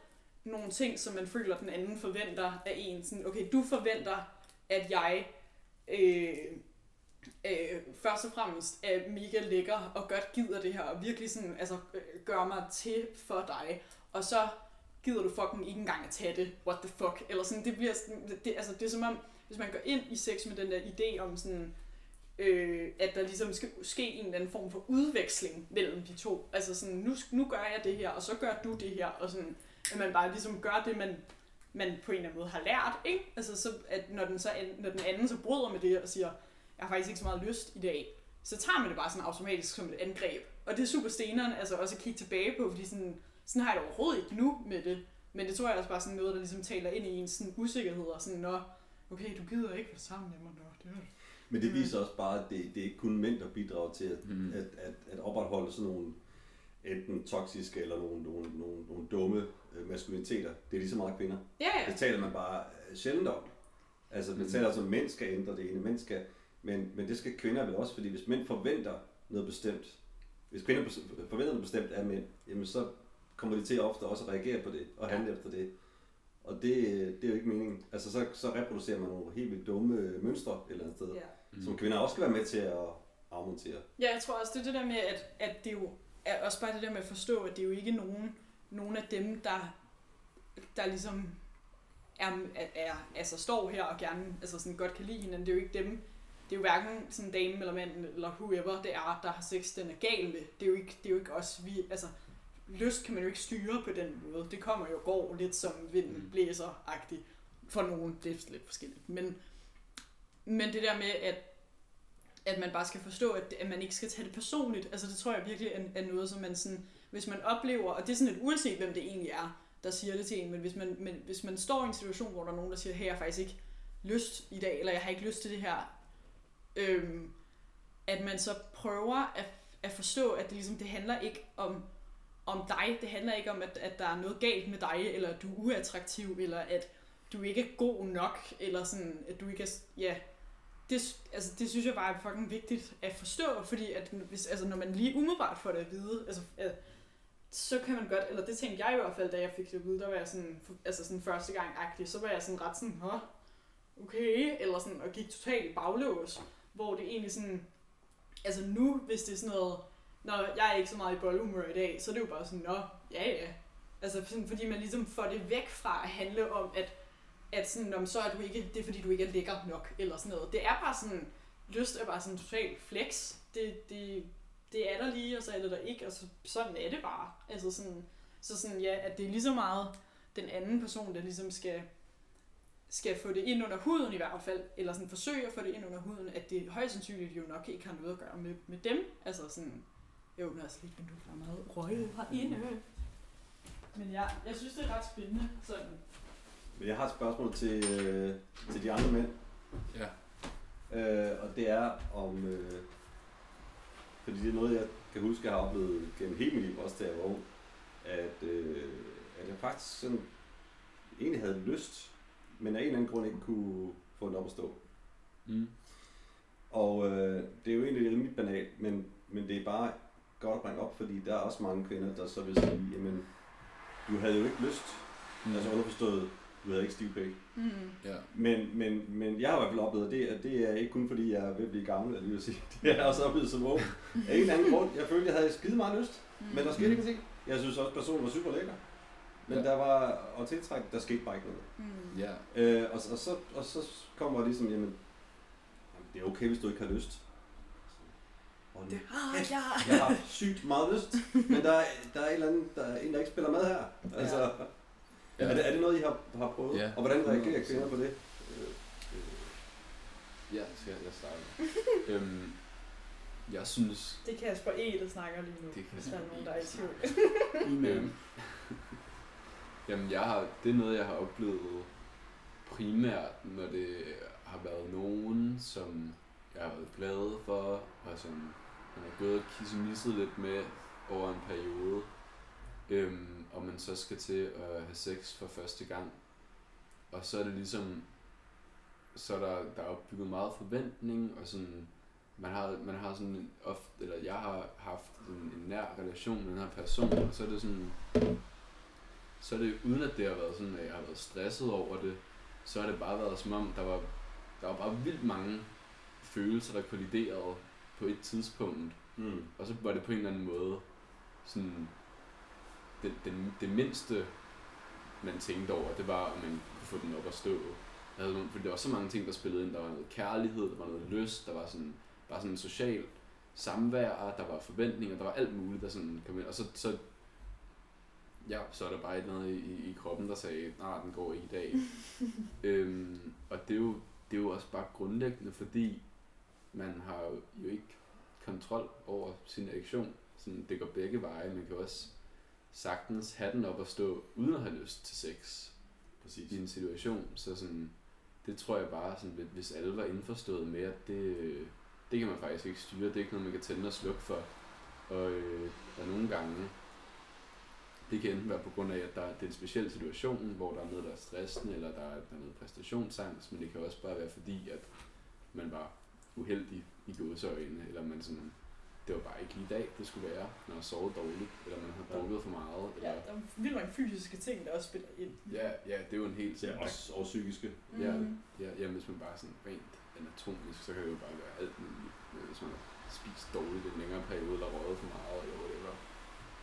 B: nogle ting, som man føler, den anden forventer af en. Sådan, okay, du forventer, at jeg øh, øh, først og fremmest er mega lækker og godt gider det her, og virkelig sådan, altså, øh, gør mig til for dig. Og så gider du fucking ikke engang at tage det, what the fuck, eller sådan, det bliver sådan, det, altså, det er som om, hvis man går ind i sex med den der idé om sådan, øh, at der ligesom skal ske en eller anden form for udveksling mellem de to. Altså sådan, nu, nu gør jeg det her, og så gør du det her, og sådan, at man bare ligesom gør det, man, man på en eller anden måde har lært, ikke? Altså så, at når den, så, når den anden så bryder med det og siger, jeg har faktisk ikke så meget lyst i dag, så tager man det bare sådan automatisk som et angreb. Og det er super steneren, altså også at kigge tilbage på, fordi sådan, sådan har jeg det overhovedet ikke nu med det. Men det tror jeg også bare sådan noget, der ligesom taler ind i ens sådan usikkerhed og sådan, nå, okay, du gider ikke være sammen med mig, nå, det er
D: Men det viser også bare, at det, det er ikke kun mænd, der bidrager til at,
A: Mm.
D: at, at, at opretholde sådan nogle enten toksiske eller nogle, nogle, nogle, nogle dumme øh, maskuliniteter. Det er lige så meget kvinder.
B: Ja, ja.
D: Det taler man bare sjældent om. Altså, man
A: Mm.
D: taler altså, at mænd skal ændre det ene, mænd skal, men, men det skal kvinder vel også, fordi hvis mænd forventer noget bestemt, hvis kvinder forventer noget bestemt af mænd, jamen så kommer de til ofte også at reagere på det og handle efter det. Og det, det er jo ikke meningen. Altså, så, så reproducerer man nogle helt vildt dumme mønstre et eller andet sted, ja.
B: Ja.
D: som kvinder også skal være med til at afmontere.
B: Ja, jeg tror også, det er det der med, at, at det jo er også bare det der med at forstå, at det er jo ikke nogen, nogen af dem, der, der ligesom er, er, er, altså står her og gerne altså sådan godt kan lide hinanden. Det er jo ikke dem, det er jo hverken sådan dame eller mand eller whoever det er, der har sex, den er gal med. Det er jo ikke, det er jo ikke os, vi, altså lyst kan man jo ikke styre på den måde. Det kommer jo og går lidt som vinden
A: Mm.
B: blæser-agtigt. For nogen, det er lidt forskelligt. Men, men det der med, at at man bare skal forstå, at, at man ikke skal tage det personligt. Altså det tror jeg virkelig er, er noget, som man sådan, hvis man oplever, og det er sådan lidt uanset, hvem det egentlig er, der siger det til en, men hvis man, men hvis man står i en situation, hvor der er nogen, der siger, hey, jeg har faktisk ikke lyst i dag, eller jeg har ikke lyst til det her, øhm, at man så prøver at, at forstå, at det ligesom, det handler ikke om, om dig, det handler ikke om, at, at der er noget galt med dig, eller at du er uattraktiv, eller at du ikke er god nok, eller sådan, at du ikke er, ja, det, altså, det synes jeg bare er fucking vigtigt at forstå, fordi at hvis, altså, når man lige umiddelbart får det at vide, altså, at, så kan man godt, eller det tænkte jeg i hvert fald, da jeg fik det at vide, der var jeg sådan, altså sådan første gang agtig, så var jeg sådan ret sådan, Hå, okay, eller sådan, og gik totalt baglås, hvor det egentlig sådan, altså nu, hvis det er sådan noget, når jeg er ikke så meget i boldhumør i dag, så er det jo bare sådan, nå, ja ja, altså sådan, fordi man ligesom får det væk fra at handle om, at at sådan, om så er du ikke, det er fordi du ikke er lækker nok, eller sådan noget. Det er bare sådan, lyst er bare sådan total flex. Det, det, det er der lige, og så er det der ikke, og så, sådan er det bare. Altså sådan, så sådan, ja, at det er lige så meget den anden person, der ligesom skal, skal få det ind under huden i hvert fald, eller sådan forsøge at få det ind under huden, at det højst sandsynligt jo nok ikke har noget at gøre med, med dem. Altså sådan, jeg åbner altså lidt vinduet, der er meget røg herinde. Men ja, jeg synes, det er ret spændende. Sådan.
D: Men jeg har et spørgsmål til, øh, til de andre mænd,
A: Ja.
D: øh, og det er om, øh, fordi det er noget, jeg kan huske, jeg har oplevet gennem hele mit liv, også da jeg var ung, at, øh, at jeg faktisk sådan, egentlig havde lyst, men af en eller anden grund ikke kunne få den op at stå.
A: Mm.
D: Og øh, det er jo egentlig lidt mit banalt, men, men det er bare godt at bringe op, fordi der er også mange kvinder, der så vil sige, jamen, du havde jo ikke lyst, mm. altså underforstået, du havde ikke stiv pæk.
B: Mm.
A: Ja.
D: Men, men, men jeg har i hvert fald oplevet det, at det er ikke kun fordi, jeg er ved at blive gammel, eller vil sige. Det jeg også oplevet som ung. Af en eller anden grund. Jeg følte, jeg havde skide meget lyst,
B: Mm.
D: men der skete ingenting. Jeg synes også, personen var super lækker. Men
A: Ja.
D: der var, og tiltræk, der skete bare ikke noget.
B: Mm.
A: Ja.
D: Øh, og, og, så, og så kommer det ligesom, jamen, jamen, det er okay, hvis du ikke har lyst. Og
B: Det har jeg.
D: jeg har sygt meget lyst, men der er, der er en eller anden, der er en, der ikke spiller med her. Altså, ja.
A: Ja.
D: er, det, er det noget, I har, har prøvet?
A: Ja.
D: Og hvordan reagerer
A: 100%.
D: kvinder på det?
A: Ja, skal jeg, starte. øhm, jeg synes,
B: Det kan Kasper E, der snakker lige nu,
A: Det kan
B: er
A: Kasper
B: nogen,
A: E,
B: der er i tvivl.
A: øhm, jamen jeg har, det er noget, jeg har oplevet primært, når det har været nogen, som jeg har været glad for, og som man har gået og kissemisset lidt med over en periode, øhm, og man så skal til at have sex for første gang. Og så er det ligesom, så er der, der er opbygget meget forventning, og sådan, man har, man har sådan en ofte, eller jeg har haft en, en nær relation med den her person, og så er det sådan, så er det uden at det har været sådan, at jeg har været stresset over det, så har det bare været som om, der var, der var bare vildt mange følelser, der kolliderede på et tidspunkt,
D: Mm.
A: og så var det på en eller anden måde sådan, det, det, det mindste, man tænkte over, det var, om man kunne få den op at stå. Altså, fordi der var så mange ting, der spillede ind. Der var noget kærlighed, der var noget lyst, der var sådan, bare sådan en social samvær, der var forventninger, der var alt muligt, der sådan kom ind. Og så, så ja, så er der bare et eller andet i, i kroppen, der sagde, nej, den går ikke i dag. øhm, og det er, jo, det er jo også bare grundlæggende, fordi man har jo ikke kontrol over sin reaktion. Sådan, det går begge veje. Man kan også sagtens have den op at stå, uden at have lyst til sex
D: Præcis.
A: i en situation. Så sådan, det tror jeg bare, sådan, lidt, hvis alle var indforstået med, at det, det kan man faktisk ikke styre. Det er ikke noget, man kan tænde og slukke for. Og, øh, og nogle gange, det kan enten være på grund af, at der, det er en speciel situation, hvor der er noget, der er stressende, eller der er, der er noget præstationsangst, men det kan også bare være fordi, at man var uheldig i gåseøjne, eller man sådan det var bare ikke lige i dag, det skulle være. Man har sovet dårligt, eller man har
D: Ja.
A: drukket for meget.
B: Ja,
A: Eller,
B: der er vildt mange fysiske ting, der også spiller ind.
A: ja, ja, det er jo en helt
D: er også og psykiske.
A: Ja,
B: Mm.
A: ja, ja, hvis man bare sådan rent anatomisk, så kan det jo bare være alt muligt. Øh, Hvis man har spist dårligt i en længere periode, eller røget for meget, eller whatever.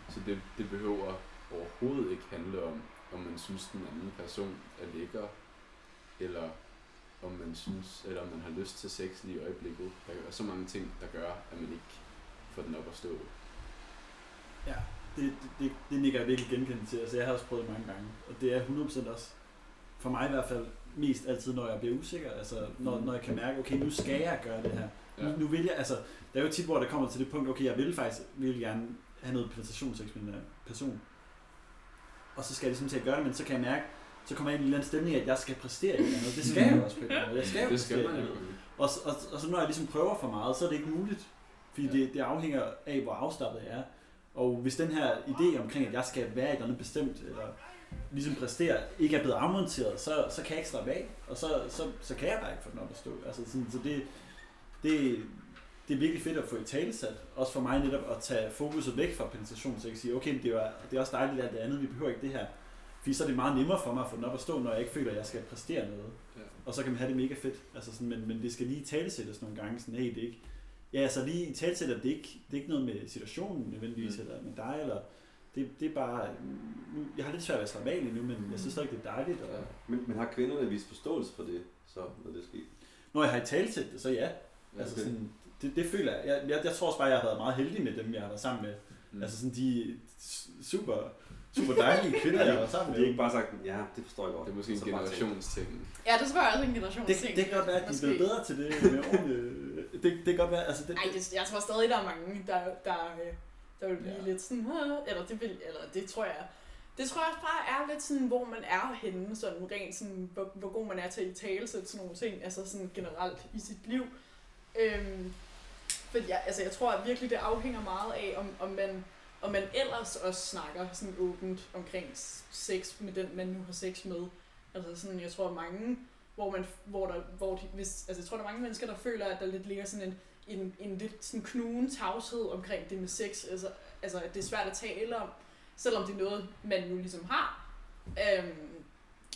A: Så det, det behøver overhovedet ikke handle om, om man synes, den anden person er lækker, eller om man synes, eller om man har lyst til sex lige i øjeblikket. Der er så mange ting, der gør, at man ikke får den op at stå.
C: Ja, det, det, det, det nikker jeg virkelig genkendt til. Altså, jeg har også prøvet det mange gange. Og det er 100% også, for mig i hvert fald, mest altid, når jeg bliver usikker. Altså, når, når jeg kan mærke, okay, nu skal jeg gøre det her.
A: Ja.
C: Nu, nu vil jeg, altså, der er jo tit, hvor det kommer til det punkt, okay, jeg vil faktisk vil gerne have noget penetrationssex med den her person. Og så skal jeg ligesom til at gøre det, men så kan jeg mærke, så kommer jeg ind i en eller anden stemning, at jeg skal præstere eller andet. Det skal jeg jo også på en måde. Jeg skal jo
A: Det skal man jo.
C: noget. Og, så- og, og så når jeg ligesom prøver for meget, så er det ikke muligt. Fordi
A: ja.
C: det, det afhænger af, hvor afslappet jeg er. Og hvis den her idé omkring, at jeg skal være et eller andet bestemt, eller ligesom præstere, ikke er blevet afmonteret, så, så kan jeg ikke slappe af. Og så, så, så kan jeg bare ikke få den op at stå. Altså sådan, så det, det, det er virkelig fedt at få i talesat. Også for mig netop at tage fokuset væk fra penetration, så jeg kan sige, okay, men det er, det er også dejligt alt det andet, vi behøver ikke det her. Fordi så er det meget nemmere for mig at få den op at stå, når jeg ikke føler, at jeg skal præstere noget.
A: Ja.
C: Og så kan man have det mega fedt. Altså sådan, men, men det skal lige talesættes nogle gange. Sådan, hey, det er ikke, ja, altså lige i det er ikke, det er ikke noget med situationen nødvendigvis,
A: Mm.
C: eller med dig, eller det, det er bare, nu, jeg har lidt svært ved at lige nu, men jeg synes stadig, det er dejligt. Og,
A: Ja.
D: Men, men har kvinderne vist forståelse for det, så når det sker?
C: Når jeg har i talesæt det, så ja. Altså
D: Okay.
C: sådan, det, det føler jeg. Jeg, jeg. jeg tror også bare, jeg har været meget heldig med dem, jeg har været sammen med.
A: Mm.
C: Altså sådan de super, super dejlige kvinder, jeg har været sammen
D: De
C: med.
D: har ikke bare sagt, ja, det forstår jeg godt.
A: det er måske en generationsting.
B: Ja, det tror jeg også er en generation
C: det, det kan godt være, at de er blevet bedre til det. Med årene. det, det kan godt være, altså det,
B: Ej, det, jeg tror stadig, der er mange, der, der, øh, der vil blive
A: Ja.
B: lidt sådan, eller det, vil, eller det tror jeg, det tror jeg også bare er lidt sådan, hvor man er henne, sådan rent sådan, hvor, hvor god man er til at tale sådan nogle ting, altså sådan generelt i sit liv. Øhm, for jeg, altså jeg tror at virkelig, det afhænger meget af, om, om man om man ellers også snakker sådan åbent omkring sex med den, man nu har sex med. Altså sådan, jeg tror mange, hvor man, hvor der, hvor de, hvis, altså jeg tror, der er mange mennesker, der føler, at der lidt ligger sådan en, en, en lidt sådan knugen tavshed omkring det med sex. Altså, altså, at det er svært at tale om, selvom det er noget, man nu ligesom har. Øhm,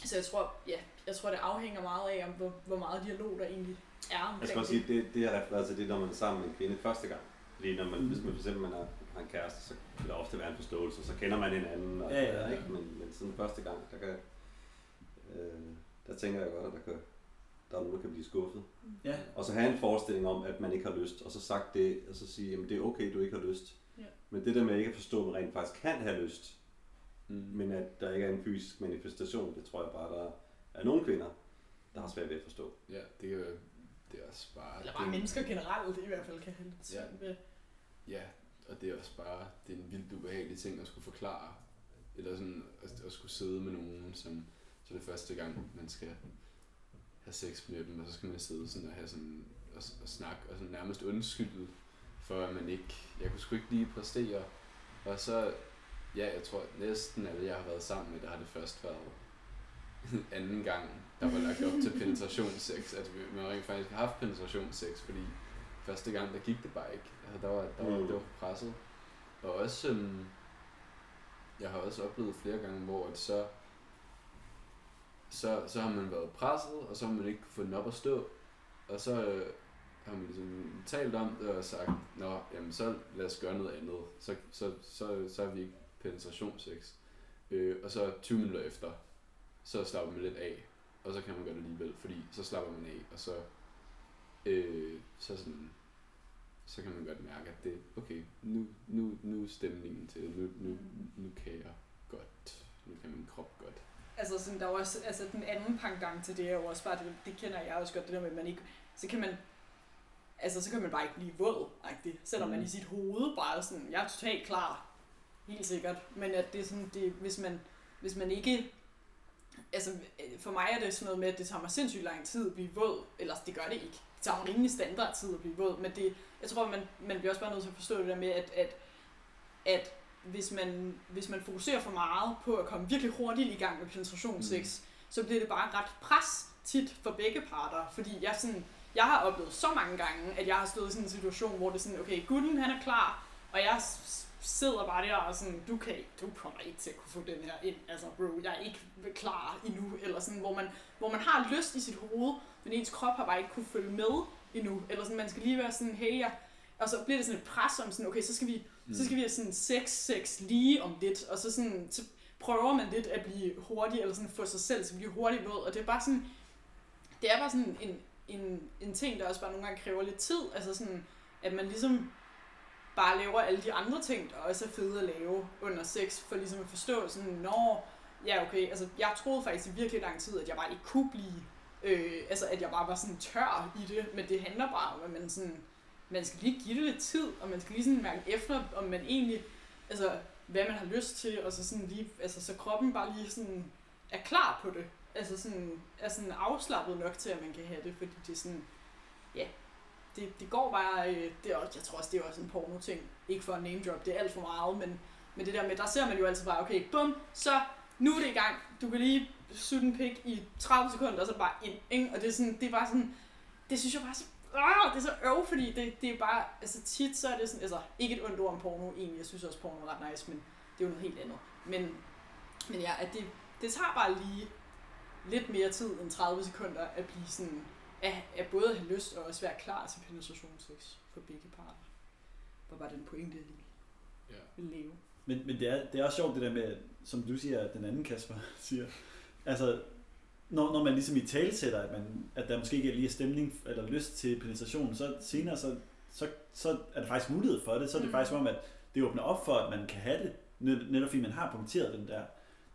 B: så jeg tror, ja, jeg tror, det afhænger meget af, om hvor, hvor meget dialog der egentlig omkring
D: Jeg skal også sige, det, det jeg refererer til, det er, når man er sammen med en kvinde første gang. Fordi når man,
C: Mm.
D: hvis man for eksempel man har, har en kæreste, så kan der ofte være en forståelse, så kender man hinanden. Og,
C: Ja, ja, ja.
D: Ikke? Men, men sådan første gang, der kan, øh, der tænker jeg godt, at der, kan, der er nogen, der kan blive skuffet.
C: ja.
D: Og så have en forestilling om, at man ikke har lyst, og så sagt det, og så sige, at det er okay, du ikke har lyst.
B: Ja.
D: Men det der med ikke at forstå, at man rent faktisk kan have lyst,
A: Mm.
D: men at der ikke er en fysisk manifestation, det tror jeg bare, der er nogle kvinder, der har svært ved at forstå.
A: Ja, det er, det er også bare...
B: Eller
A: det
B: bare
A: er-
B: mennesker generelt i hvert fald kan have lidt
A: Ja.
B: ved.
A: Ja, og det er også bare det er en vildt ubehagelig ting at skulle forklare. Eller sådan at, at skulle sidde med nogen, som så det er første gang, man skal have sex med dem, og så skal man sidde sådan og have sådan og, og snakke og sådan nærmest undskylde for at man ikke, jeg kunne sgu ikke lige præstere. Og så, ja, jeg tror næsten alle, jeg har været sammen med, der har det først været anden gang, der var lagt op til penetrationssex, at vi, man rent faktisk har haft penetrationssex, fordi første gang, der gik det bare ikke. Altså, der var, der var,
D: Mm.
A: det var presset. Og også, øhm, jeg har også oplevet flere gange, hvor at så, så, så har man været presset, og så har man ikke fået den op at stå. Og så øh, har man ligesom talt om det og sagt, nå, jamen så lad os gøre noget andet. Så, så, så, så har vi ikke penetrationssex. Øh, og så 20 minutter efter, så slapper man lidt af, og så kan man gøre det alligevel, fordi så slapper man af, og så, øh, så, sådan, så kan man godt mærke, at det okay, nu, nu, nu er stemningen til det, nu, nu, nu kan jeg godt, nu kan min krop godt.
B: Altså sådan, der er også, altså den anden pangdang til det er jo også bare, det, det kender jeg også godt, det der med, at man ikke, så kan man, altså så kan man bare ikke blive våd, -agtig, selvom mm. man i sit hoved bare er sådan, jeg er totalt klar, helt sikkert, men at det er sådan, det, hvis man, hvis man ikke, altså for mig er det sådan noget med, at det tager mig sindssygt lang tid at blive våd, eller det gør det ikke, det tager mig rimelig standard tid at blive våd, men det, jeg tror, man, man bliver også bare nødt til at forstå det der med, at, at, at hvis man, hvis man fokuserer for meget på at komme virkelig hurtigt i gang med penetrationssex, mm. så bliver det bare ret pres tit for begge parter, fordi jeg sådan, jeg har oplevet så mange gange, at jeg har stået i sådan en situation, hvor det er sådan, okay, gutten han er klar, og jeg sidder bare der og sådan, du kan du kommer ikke til at kunne få den her ind, altså bro, jeg er ikke klar endnu, eller sådan, hvor man, hvor man har lyst i sit hoved, men ens krop har bare ikke kunne følge med endnu, eller sådan, man skal lige være sådan, hey, jeg, og så bliver det sådan et pres om sådan, okay, så skal vi, mm. så skal vi have sådan sex, sex lige om lidt, og så sådan, så prøver man lidt at blive hurtig, eller sådan få sig selv til at blive hurtigt våd, og det er bare sådan, det er bare sådan en, en, en ting, der også bare nogle gange kræver lidt tid, altså sådan, at man ligesom bare laver alle de andre ting, der også er fede at lave under sex, for ligesom at forstå sådan, når, ja okay, altså jeg troede faktisk i virkelig lang tid, at jeg bare ikke kunne blive, øh, altså at jeg bare var sådan tør i det, men det handler bare om, at man sådan, man skal lige give det lidt tid, og man skal lige sådan mærke efter, om man egentlig, altså hvad man har lyst til, og så sådan lige, altså så kroppen bare lige sådan er klar på det. Altså sådan, er sådan afslappet nok til, at man kan have det, fordi det er sådan, ja, det, det går bare, øh, det er også, jeg tror også, det er også en porno-ting, ikke for at name drop, det er alt for meget, men, men det der med, der ser man jo altid bare, okay, bum, så nu er det i gang, du kan lige sutte en pik i 30 sekunder, og så bare ind, ikke? og det er sådan, det er bare sådan, det synes jeg bare så, øh, det er så øv, fordi det, det er bare, altså tit så er det sådan, altså ikke et ondt ord om porno egentlig, jeg synes også porno er ret nice, men det er jo noget helt andet, men, men ja, at det, det tager bare lige lidt mere tid end 30 sekunder at blive sådan, at, at både have lyst og også være klar til penetrationssex for begge parter. Hvor var den pointe, jeg lige
A: Ja.
B: ville leve.
C: Men, men det, er, det er også sjovt det der med, som du siger, den anden Kasper siger, altså når, når man ligesom i talsætter, at, man, at der måske ikke lige er stemning eller lyst til penetration, så senere så, så, så er der faktisk mulighed for det. Så er det
B: Mm.
C: faktisk som om, at det åbner op for, at man kan have det, net- netop fordi man har punkteret den der,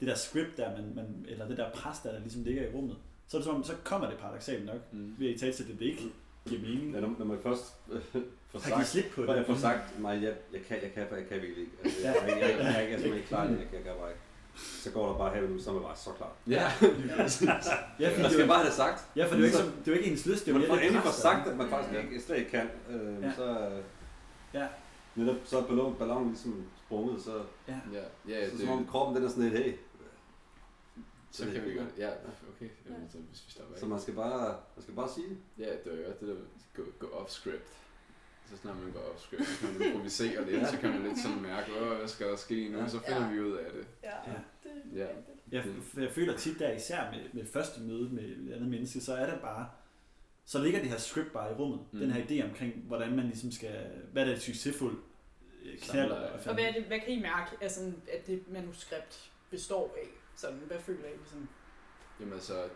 C: det der script der, man, man, eller det der pres der, der ligesom ligger i rummet. Så er det som om, så kommer det paradoxalt nok,
A: Mm.
C: ved at i talsætte, at det ikke giver mening.
D: Ja, når, når man først øh, får
C: Har givet
D: sagt,
C: slip på
D: når jeg
C: det.
D: får sagt, nej, jeg, jeg, kan, jeg kan, jeg kan virkelig ikke. Altså, jeg, jeg, jeg, jeg, jeg, jeg, jeg er simpelthen ikke klar, jeg, jeg, jeg kan bare ikke. Så går der bare her, så er man bare så klar.
A: Ja.
C: Ja,
D: Man
C: det
D: skal
C: jo,
D: bare have det sagt.
C: ja, for det er jo ikke, som, det er jo ikke ens lyst, det er jo mere det
D: endelig får sagt, at man faktisk ikke, slet ikke kan. Øh,
C: Ja.
D: Så,
C: Ja.
D: netop, så er ballon, ballonen ligesom sprunget, så,
C: Ja.
A: Ja, ja,
D: så
A: det,
D: som om kroppen den er sådan lidt, hey.
A: Så kan vi godt. Ja, okay. Jamen, så hvis vi stopper
D: Så man skal bare, man skal bare sige det.
A: Ja, det var jo det der gå, gå off script. Så snart man går off script, så kan man improvisere lidt, så kan man lidt sådan mærke, Åh, hvad skal der ske nu, så finder
B: Ja.
A: vi ud af det.
B: Ja,
C: Ja.
B: det
A: Ja.
C: Jeg, jeg føler tit der, især med, med første møde med et andet menneske, så er det bare, så ligger det her script bare i rummet.
A: Mm.
C: Mm. Den her idé omkring, hvordan man ligesom skal, hvad der er et succesfuldt øh, knald. Og
B: hvad, er det, hvad kan I mærke, altså, at det manuskript består af? Sådan, hvad føler I ligesom?
A: Jamen altså,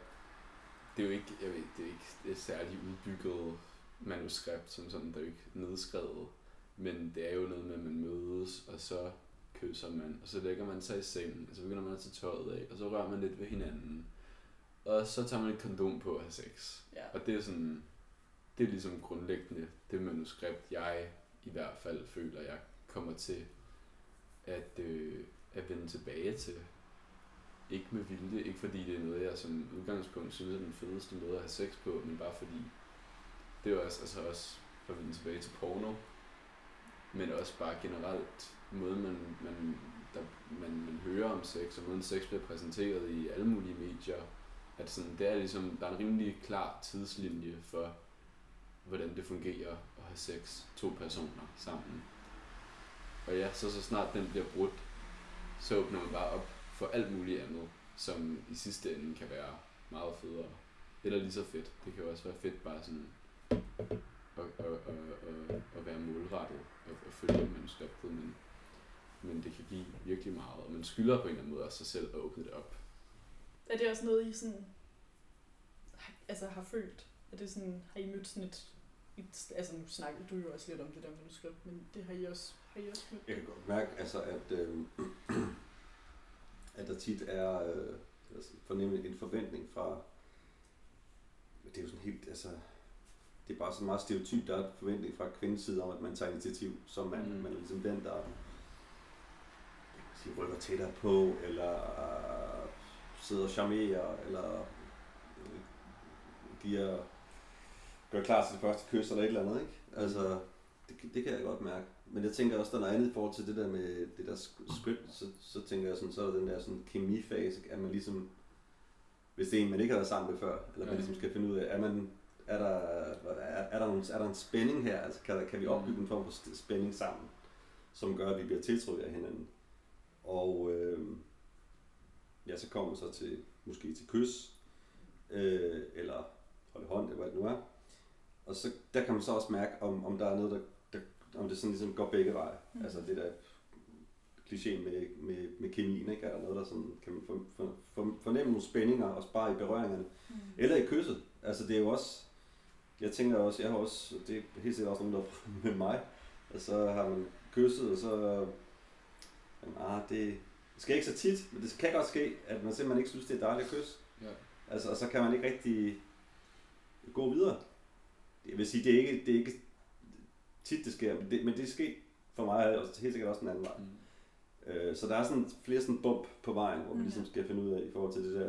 A: det er jo ikke, jeg ved, det er ikke et særligt udbygget manuskript, som sådan, der er jo ikke nedskrevet. Men det er jo noget med, at man mødes, og så kysser man, og så lægger man sig i sengen, og så begynder man at tage tøjet af, og så rører man lidt ved hinanden. Og så tager man et kondom på at have sex.
B: Ja.
A: Og det er sådan, det er ligesom grundlæggende det manuskript, jeg i hvert fald føler, jeg kommer til at, øh, at vende tilbage til. Ikke med vilje, ikke fordi det er noget, jeg som udgangspunkt synes er den fedeste måde at have sex på, men bare fordi det er jo også, altså også for at vende tilbage til porno, men også bare generelt måden, man, man, der, man, man hører om sex, og måden sex bliver præsenteret i alle mulige medier, at sådan, det er ligesom, der er en rimelig klar tidslinje for, hvordan det fungerer at have sex to personer sammen. Og ja, så så snart den bliver brudt, så åbner man bare op for alt muligt andet, som i sidste ende kan være meget federe. Eller lige så fedt. Det kan jo også være fedt bare sådan at, at, at, at, at være målrettet og at følge manuskriptet, men, men det kan give virkelig meget, og man skylder på en eller anden måde også sig selv at åbne det op.
B: Er det også noget, I sådan, har- altså har følt? Er det sådan, har I mødt sådan et, et altså nu snakker du jo også lidt om det der manuskript, men det har I også, har I også mødt?
D: Jeg kan godt mærke, altså, at, øh, at der tit er øh, altså, fornemme en forventning fra, det er jo sådan helt, altså, det er bare sådan meget stereotyp, der er en forventning fra kvindens side om, at man tager initiativ, så man,
A: Mm.
D: mm. man er ligesom den, der sige, rykker tættere på, eller øh, sidder og charmerer, eller øh, giver, gør klar til det første kys, eller et eller andet, ikke? Altså, det, det kan jeg godt mærke. Men jeg tænker også, der er noget andet i forhold til det der med det der script, så, så tænker jeg sådan, så er der den der sådan kemifase, at man ligesom, hvis det er en, man ikke har været sammen med før, eller man
A: Ja.
D: ligesom skal finde ud af, er man, er der, er der, nogle, er der en spænding her? Altså, kan, der, kan vi opbygge en form for spænding sammen, som gør, at vi bliver tiltrukket af hinanden? Og øh, ja, så kommer så til, måske til kys, øh, eller holde hånd, eller hvad det nu er. Og så, der kan man så også mærke, om, om der er noget, der om det sådan ligesom går begge veje. Mm. Altså det der kliché med, med, med kemien, ikke? Er der noget, der sådan, kan man for, for, for, fornemme nogle spændinger, også bare i berøringerne.
B: Mm.
D: Eller i kysset. Altså det er jo også, jeg tænker også, jeg har også, det er helt sikkert også nogen, der med mig, og så har man kysset, og så, jamen, ah, det, det sker ikke så tit, men det kan godt ske, at man simpelthen ikke synes, det er dejligt at kysse.
A: Ja.
D: Altså, og så kan man ikke rigtig gå videre. Jeg vil sige, det er ikke, det er ikke tit, det sker, men det, men det er sket for mig, og helt sikkert også den anden vej.
A: Mm.
D: Øh, så der er sådan flere sådan bump på vejen, hvor man
B: Mm.
D: ligesom skal finde ud af i forhold til det der,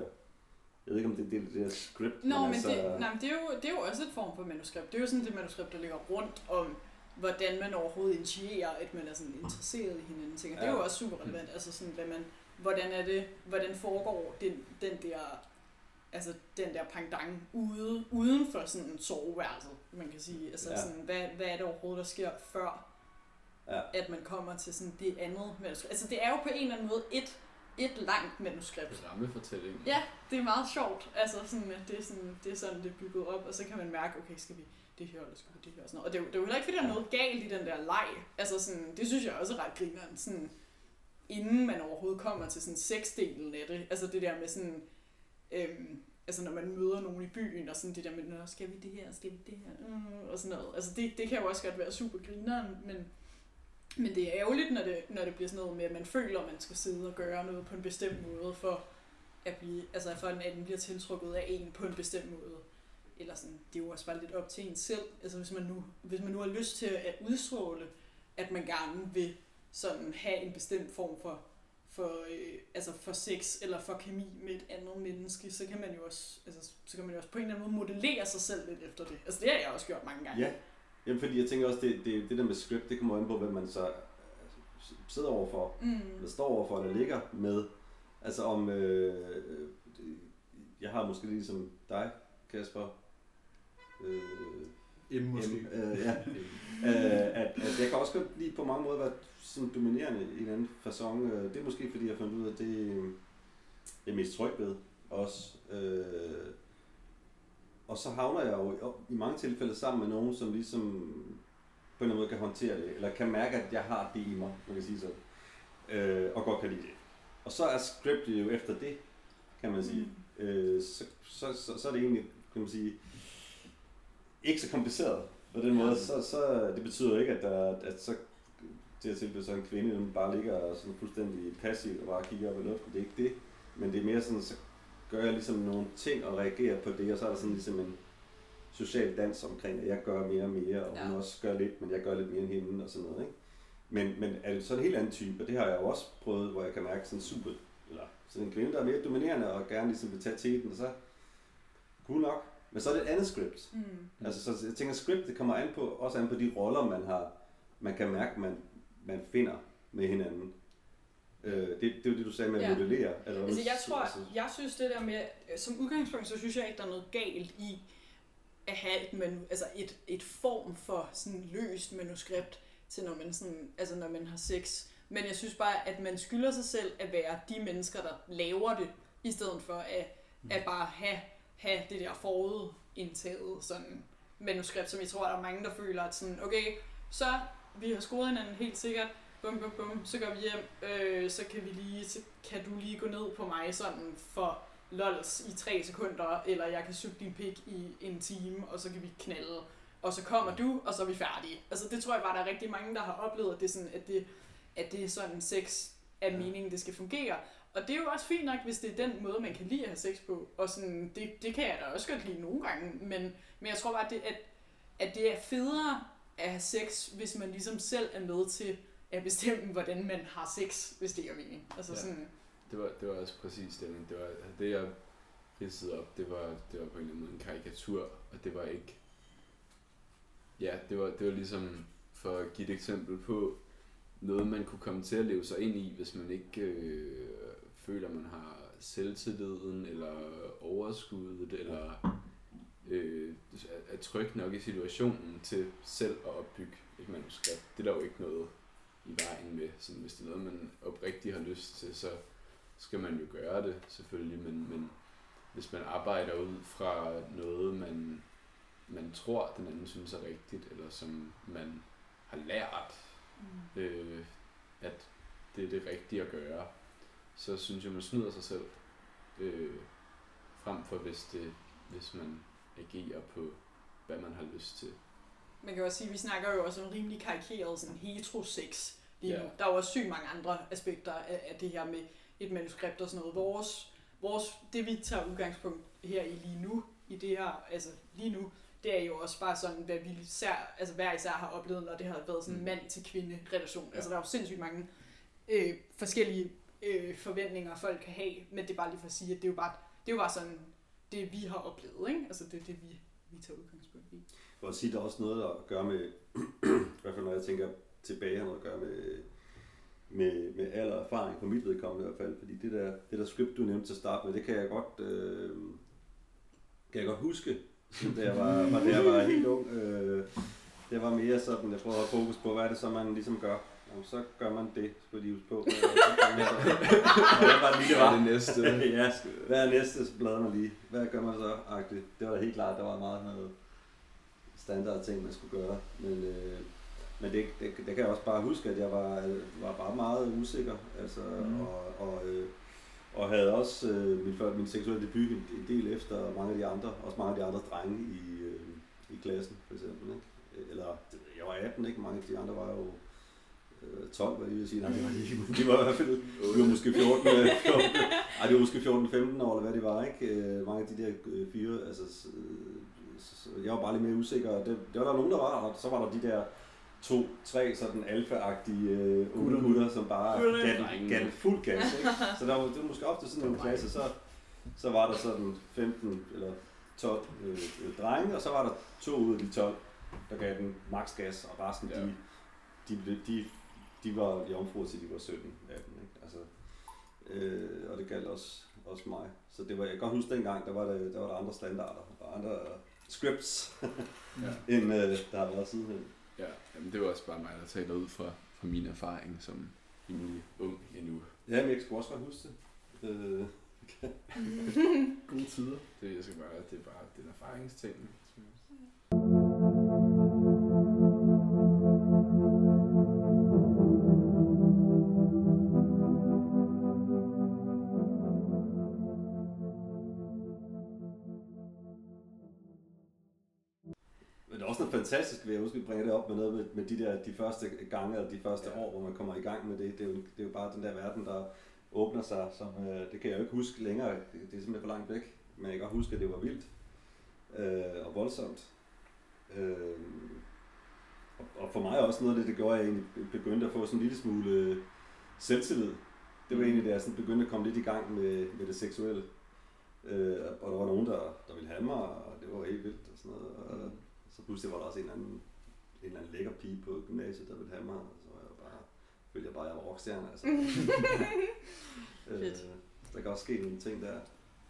D: jeg ved ikke om det er det, det der script,
B: Nå, men,
D: altså,
B: det, nej, men det, er jo, det er jo også et form for manuskript. Det er jo sådan det manuskript, der ligger rundt om, hvordan man overhovedet initierer, at man er sådan interesseret i hinanden. Tænker. Det er jo
D: Ja.
B: også super relevant. Altså sådan, hvad man, hvordan er det, hvordan foregår den, den der altså den der pangdang ude, uden for sådan en soveværelse, man kan sige. Altså
D: Ja.
B: sådan, hvad, hvad er det overhovedet, der sker før,
D: Ja.
B: at man kommer til sådan det andet manuskript. Altså det er jo på en eller anden måde et, et langt manuskript.
A: Rammefortælling.
B: Ja, det er meget sjovt. Altså sådan, at det er sådan, det er sådan, det er bygget op, og så kan man mærke, okay, skal vi det her, eller skal vi det her, og sådan noget. Og det er, jo, det er jo heller ikke, fordi der er noget galt i den der leg. Altså sådan, det synes jeg også er ret grineren, sådan, inden man overhovedet kommer til sådan sexdelen af det. Altså det der med sådan, øhm, altså når man møder nogen i byen, og sådan det der med, Nå, skal vi det her, skal vi det her, mm, og sådan noget. Altså det, det kan jo også godt være super grineren, men, men det er ærgerligt, når det, når det bliver sådan noget med, at man føler, at man skal sidde og gøre noget på en bestemt måde, for at blive, altså for at den anden bliver tiltrukket af en på en bestemt måde. Eller sådan, det er jo også bare lidt op til en selv. Altså hvis man nu, hvis man nu har lyst til at udstråle, at man gerne vil sådan have en bestemt form for, for, øh, altså for sex eller for kemi med et andet menneske, så kan man jo også, altså, så kan man jo også på en eller anden måde modellere sig selv lidt efter det. Altså det har jeg også gjort mange gange.
D: Ja, Jamen, fordi jeg tænker også, det, det, det der med script, det kommer an på, hvem man så altså, sidder overfor,
B: Mm.
D: eller står overfor, eller ligger med. Altså om, øh, øh, jeg har måske ligesom dig, Kasper, øh,
C: M måske.
D: Em, øh, ja, øh, at, at jeg kan også godt lide på mange måder være sådan dominerende i en anden façon. Øh, Det er måske fordi, jeg har fundet ud af, at det øh, jeg er mest tryg ved også. Øh, og så havner jeg jo i mange tilfælde sammen med nogen, som ligesom på en eller anden måde kan håndtere det, eller kan mærke, at jeg har det i mig, man kan sige sådan, øh, og godt kan lide det. Og så er scriptet jo efter det, kan man sige.
B: Mm.
D: Øh, så, så, så, så er det egentlig, kan man sige, ikke så kompliceret på den måde. Så, så det betyder ikke, at, der, at så det her tilfælde så en kvinde, den bare ligger sådan fuldstændig passiv og bare kigger op i luften. Det er ikke det. Men det er mere sådan, så gør jeg ligesom nogle ting og reagerer på det, og så er der sådan ligesom en social dans omkring, at jeg gør mere og mere, og hun
B: Ja.
D: også gør lidt, men jeg gør lidt mere end hende og sådan noget. Ikke? Men, men er det så en helt anden type, og det har jeg jo også prøvet, hvor jeg kan mærke sådan super, eller sådan en kvinde, der er mere dominerende og gerne ligesom vil tage teten, og så cool nok. Men så er det et andet script.
B: Mm.
D: Altså, så jeg tænker, script det kommer an på, også an på de roller, man har, man kan mærke, man, man finder med hinanden. Øh, det, det er jo det, du sagde med at
B: Ja.
D: modellere. Eller
B: Altså jeg tror,
D: altså,
B: jeg synes det der med, som udgangspunkt, så synes jeg ikke, der er noget galt i at have et, manu, altså et, et form for sådan løst manuskript til når man, sådan, altså når man har sex. Men jeg synes bare, at man skylder sig selv at være de mennesker, der laver det, i stedet for at, at bare have, have det der forudindtaget sådan manuskript, som jeg tror, der er mange, der føler, at sådan, okay, så vi har scoret hinanden helt sikkert, bum, bum, bum, så går vi hjem, øh, så kan vi lige, så kan du lige gå ned på mig sådan for lols i tre sekunder, eller jeg kan suge din pik i en time, og så kan vi knalde, og så kommer du, og så er vi færdige. Altså det tror jeg bare, der er rigtig mange, der har oplevet, at det er sådan, at det, at det er sådan sex af
D: Ja.
B: meningen, det skal fungere. Og det er jo også fint nok, hvis det er den måde, man kan lide at have sex på. Og sådan, det, det kan jeg da også godt lide nogle gange. Men, men jeg tror bare, at det, at, at det er federe at have sex, hvis man ligesom selv er med til at bestemme, hvordan man har sex, hvis det er mening. Altså
A: Ja.
B: sådan,
A: Det var, det var også præcis det, men det var det, jeg ridsede op, det var, det var på en eller anden måde en karikatur, og det var ikke... Ja, det var, det var ligesom, for at give et eksempel på, noget man kunne komme til at leve sig ind i, hvis man ikke øh, føler, man har selvtilliden, eller overskuddet, eller øh, er- tryg nok i situationen til selv at opbygge et manuskript. Det er der jo ikke noget i vejen med. Sådan, hvis det er noget, man oprigtigt har lyst til, så skal man jo gøre det selvfølgelig, men, men hvis man arbejder ud fra noget, man, man tror, den anden synes er rigtigt, eller som man har lært,
B: Mm.
A: øh, at det er det rigtige at gøre, så synes jeg, man snyder sig selv. Øh, frem for hvis, det, hvis man agerer på, hvad man har lyst til.
B: Man kan også sige, at vi snakker jo også om rimelig karikeret sådan heterosex lige nu.
A: Ja.
B: Der er jo også sygt mange andre aspekter af, af det her med et manuskript og sådan noget. Vores, vores, det vi tager udgangspunkt her i lige nu, i det her, altså lige nu, det er jo også bare sådan, hvad vi især, altså hver især har oplevet, når det har været sådan en
A: Mm.
B: mand-til-kvinde relation.
A: Ja.
B: Altså der er jo sindssygt mange øh, forskellige øh, forventninger, folk kan have, men det er bare lige for at sige, at det er jo bare, det er jo bare sådan, det vi har oplevet, ikke? Altså det er det, vi, vi tager udgangspunkt i.
D: For at sige, der er også noget at gøre med, i hvert fald når jeg tænker tilbage, har noget at gøre med, med, med alder og erfaring, på mit vedkommende i hvert fald, fordi det der, det der script, du nævnte til at starte med, det kan jeg godt, øh, kan jeg godt huske, da jeg var, var, da jeg var helt ung. Øh, det var mere sådan, jeg prøvede at have fokus på, hvad er det så, man ligesom gør? Så gør man det, skulle jeg lige huske på. Var det lige, det var?
A: det næste?
D: ja, hvad er næste bladrer mig lige? Hvad gør man så? -agtigt? Det var da helt klart, der var meget noget standard ting, man skulle gøre. Men, øh, men det, det, det, kan jeg også bare huske, at jeg var, var bare meget usikker. Altså,
C: Mm.
D: og, og, øh, og havde også øh, min, før, min seksuelle debut en en del efter mange af de andre, også mange af de andre drenge i, øh, i klassen, for eksempel. Ikke? Eller, jeg var 18, ikke? Mange af de andre var jo 12, var jeg lige ved at sige. Nej, det var de ikke. men De var i hvert fald, de var måske 14, øh, 14 ej, det var måske 14-15 år, eller hvad det var, ikke? Øh, mange af de der øh, fyre, altså, øh, jeg var bare lidt mere usikker, det, det var der nogen, der var, og så var der de der to, tre sådan alfa-agtige øh,
C: Gutter.
D: gutter, som bare gav, gav fuld gas, ikke? Så der var, det var måske ofte sådan en klasse, så, så var der sådan 15 eller 12 øh, øh, drenge, og så var der to ud af de 12, der gav den max gas, og resten,
A: Ja.
D: de, de, de, de var jomfruer til de var 17, 18, ikke? Altså, øh, og det galt også, også mig. Så det var, jeg kan godt huske dengang, der var, det, der var der andre standarder og andre scripts,
A: Ja.
D: end øh, der har været sidenhen.
A: Ja, jamen det var også bare mig, der taler ud fra, fra min erfaring som rimelig ung endnu.
D: Ja, men jeg skulle også godt huske det. Øh,
C: Gode tider.
A: Det, jeg skal bare, det er bare den erfaringsting.
D: Også noget fantastisk ved, at jeg husker, at bringe det op med noget med, med de der de første gange, eller de første
A: Ja.
D: år, hvor man kommer i gang med det. Det er, jo, det er jo bare den der verden, der åbner sig, som øh, det kan jeg jo ikke huske længere. Det, det er simpelthen for langt væk. Men jeg kan godt huske, at det var vildt øh, og voldsomt. Øh, og, og for mig også noget af det, det gjorde, at jeg egentlig begyndte at få sådan en lille smule selvtillid. Det var egentlig, da jeg sådan begyndte at komme lidt i gang med, med det seksuelle. Øh, og der var nogen, der, der ville have mig, og det var helt vildt og sådan noget. Og så pludselig var der også en eller anden, en eller anden lækker pige på gymnasiet, der ville have mig, og så var jeg bare, følte jeg bare, at jeg var rockstjerne. Altså. øh, der kan også ske nogle ting der.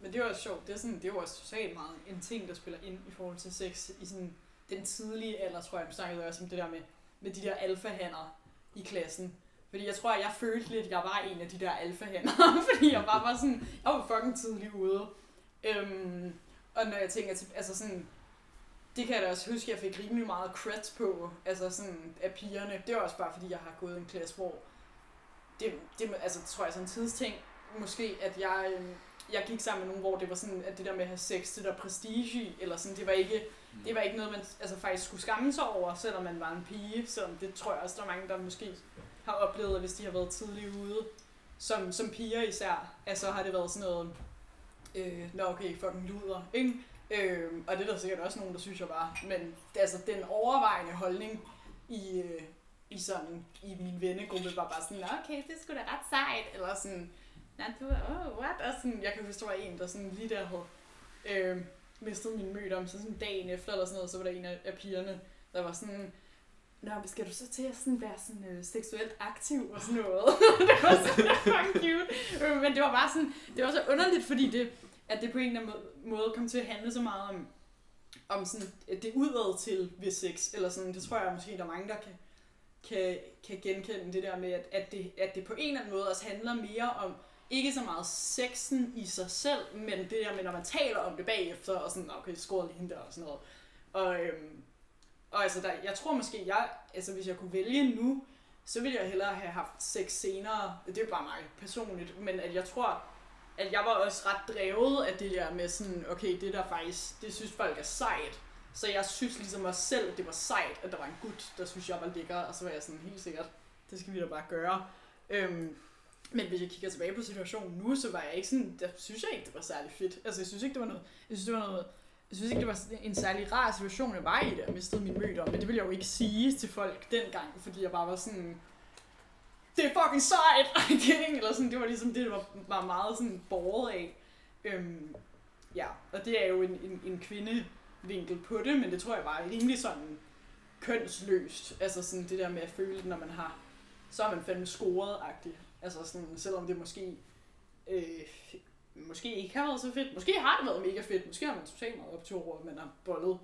B: Men det er jo også sjovt. Det er, sådan, det er jo også totalt meget en ting, der spiller ind i forhold til sex i sådan den tidlige alder, tror jeg. Nu snakkede også om det der med, med de der alfahander i klassen. Fordi jeg tror, at jeg følte lidt, at jeg var en af de der alfahander. fordi jeg bare var sådan, jeg var fucking tidlig ude. Øhm, og når jeg tænker til, altså sådan, det kan jeg da også huske, at jeg fik rimelig meget cred på, altså sådan af pigerne. Det var også bare, fordi jeg har gået i en klasse, hvor det, det altså, tror jeg er sådan en tidsting, måske, at jeg, øhm, jeg gik sammen med nogen, hvor det var sådan, at det der med at have sex, det der prestige eller sådan, det var ikke, det var ikke noget, man altså, faktisk skulle skamme sig over, selvom man var en pige, selvom det tror jeg også, der er mange, der måske har oplevet, hvis de har været tidligt ude, som, som piger især, altså har det været sådan noget, øh, nå okay, fucking luder, ikke? Øh, og det er der sikkert også nogen, der synes jeg var, men altså den overvejende holdning i, øh, i sådan, i min vennegruppe var bare sådan, "Nå, okay, det skulle sgu da ret sejt, eller sådan, nej, du er, oh, what? Og sådan, jeg kan huske, der var en, der sådan lige der havde øh, mistet min møde om, så sådan dagen efter eller sådan noget, så var der en af, af pigerne, der var sådan, Nå, men skal du så til at sådan være sådan øh, seksuelt aktiv og sådan noget? det var så fucking cute. Øh, men det var bare sådan, det var så underligt, fordi det, at det på en eller anden måde- kom til at handle så meget om, om sådan, at det udad til ved sex, eller sådan, det tror jeg måske, der er mange, der kan, kan, kan genkende det der med, at, at, det, at det på en eller anden måde også handler mere om, ikke så meget sexen i sig selv, men det der med, når man taler om det bagefter, og sådan, okay, skåret lige hende der, og sådan noget. Og, øhm, og altså, der, jeg tror måske, jeg, altså hvis jeg kunne vælge nu, så ville jeg hellere have haft sex senere. Det er jo bare mig personligt, men at jeg tror, at jeg var også ret drevet af det der med sådan, okay, det der faktisk, det synes folk er sejt. Så jeg synes ligesom også selv, det var sejt, at der var en gut, der synes jeg var lækker, og så var jeg sådan helt sikkert, det skal vi da bare gøre. Øhm, men hvis jeg kigger tilbage på situationen nu, så var jeg ikke sådan, der synes jeg ikke, det var særlig fedt. Altså jeg synes ikke, det var noget, jeg synes, det var noget, jeg synes ikke, det var en særlig rar situation, jeg var i, da jeg mistede min møder. Men det ville jeg jo ikke sige til folk dengang, fordi jeg bare var sådan, det er fucking sejt, I'm kidding, eller sådan, det var ligesom det, der var, var meget sådan borget af. Øhm, ja, og det er jo en, en, en kvindevinkel på det, men det tror jeg bare er rimelig sådan kønsløst. Altså sådan det der med at føle, når man har, så er man fandme scoret-agtig. Altså sådan, selvom det måske, øh, måske ikke har været så fedt. Måske har det været mega fedt. Måske har man totalt meget op til hvor man har bollet.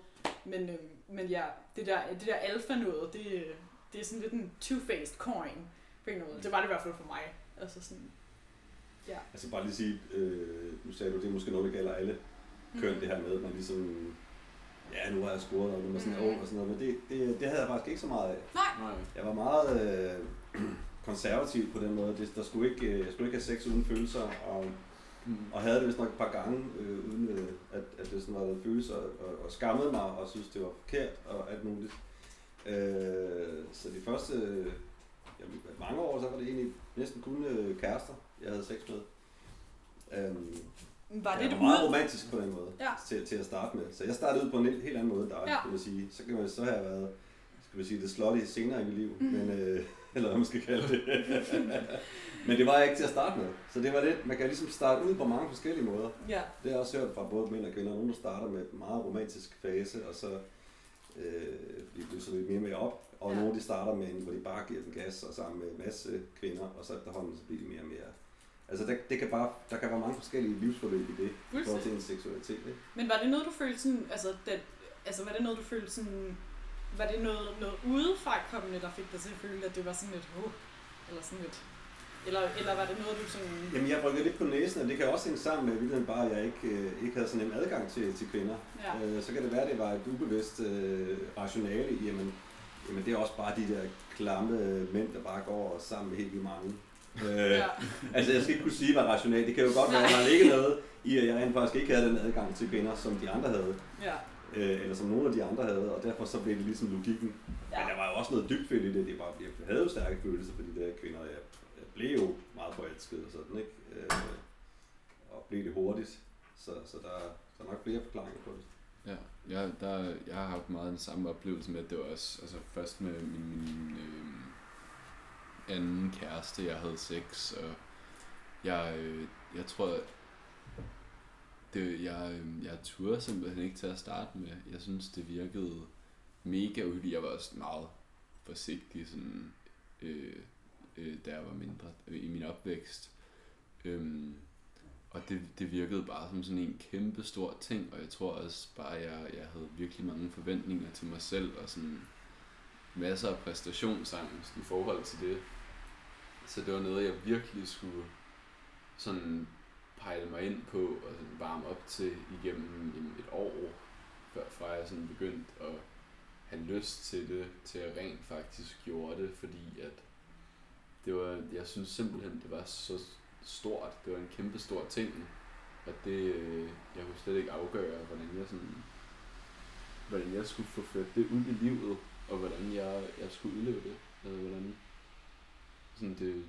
B: Men, øh, men ja, det der, det der alfa noget, det, det er sådan lidt en two-faced coin på en måde. Det var det i hvert fald for mig. Altså sådan, ja.
D: Altså bare lige sige, øh, nu sagde du, det er måske noget, der gælder alle køn,
B: Mm.
D: det her med, at man ligesom, ja, nu har jeg scoret, og nu er sådan
B: Mm.
D: ung og sådan noget, men det, det, det havde jeg faktisk ikke så meget af.
A: Nej.
D: Jeg var meget øh, konservativ på den måde. Det, der skulle ikke, øh, jeg skulle ikke have sex uden følelser, og,
A: Mm.
D: og havde det vist nok et par gange, øh, uden øh, at, at det sådan var noget følelser, og, og skammede mig, og synes det var forkert, og alt muligt. Øh, så de første mange år, så var det egentlig næsten kun øh, kærester, jeg havde sex med. Øhm,
B: Var det
D: var meget
B: ude?
D: romantisk på den måde,
B: Ja.
D: til, til at starte med. Så jeg startede ud på en helt helt anden måde end dig,
B: Ja.
D: sige. Så kan man så have været, skal vi sige, det slotty senere i mit liv,
B: Mhm.
D: men, øh, eller hvad man skal kalde det. men det var jeg ikke til at starte med. Så det var det, man kan ligesom starte ud på mange forskellige måder.
B: Ja.
D: Det har jeg også hørt fra både mænd og kvinder. Nogle, der starter med en meget romantisk fase, og så øh, bliver det så lidt mere og mere op. Og
B: Ja.
D: nogle, de starter med en, hvor de bare giver den gas, og sammen med en masse kvinder, og så efterhånden så bliver de mere og mere... Altså, der, det kan bare, der kan være mange forskellige livsforløb i det, i forhold til en seksualitet. Ikke?
B: Men var det noget, du følte sådan, altså, det, altså var det noget, du følte sådan, var det noget, noget udefra kommende, der fik dig til at føle, at det var sådan lidt, uh, eller sådan lidt, eller, eller var det noget, du sådan,
D: Jamen, jeg rykker lidt på næsen, og det kan også hænge sammen med, at bare, at jeg ikke, øh, ikke havde sådan en adgang til, til kvinder.
B: ja,
D: Øh, så kan det være, at det var et ubevidst øh, rationale i, jamen, jamen det er også bare de der klamme mænd, der bare går sammen med helt vildt mange. Øh,
B: ja,
D: Altså, jeg skal ikke kunne sige, hvad rationalt. Det kan jo godt være, at der ligger noget i, at jeg rent faktisk ikke havde den adgang til kvinder, som de andre havde.
B: ja,
D: Øh, eller som nogle af de andre havde, og derfor så blev det ligesom logikken. Ja. Men der var jo også noget dybt i det. det var, jeg havde jo stærke følelser for de der kvinder. Jeg, jeg blev jo meget forelsket og sådan, ikke? Øh, og blev det hurtigt. Så, så der, der er nok flere forklaringer på det.
A: Ja, jeg, der, jeg har haft meget den samme oplevelse med, at det var også, altså først med min, min øh, anden kæreste, jeg havde sex, og jeg, øh, jeg tror, det, jeg, øh, jeg turde simpelthen ikke til at starte med. Jeg synes, det virkede mega uhyggeligt. Jeg var også meget forsigtig, sådan, øh, øh, da jeg var mindre øh, i min opvækst. Øhm, og det, det virkede bare som sådan en kæmpe stor ting, og jeg tror også bare, at jeg, jeg havde virkelig mange forventninger til mig selv, og sådan masser af præstationsangst i forhold til det. Så det var noget, jeg virkelig skulle sådan pejle mig ind på, og sådan varme op til igennem jamen, et år, før, før jeg sådan begyndte at have lyst til det, til at rent faktisk gjorde det, fordi at det var, jeg synes simpelthen, det var så stort. Det var en kæmpe stor ting. Og det, øh, jeg kunne slet ikke afgøre, hvordan jeg sådan, hvordan jeg skulle få ført det ud i livet, og hvordan jeg, jeg skulle udleve det. Eller hvordan, sådan det,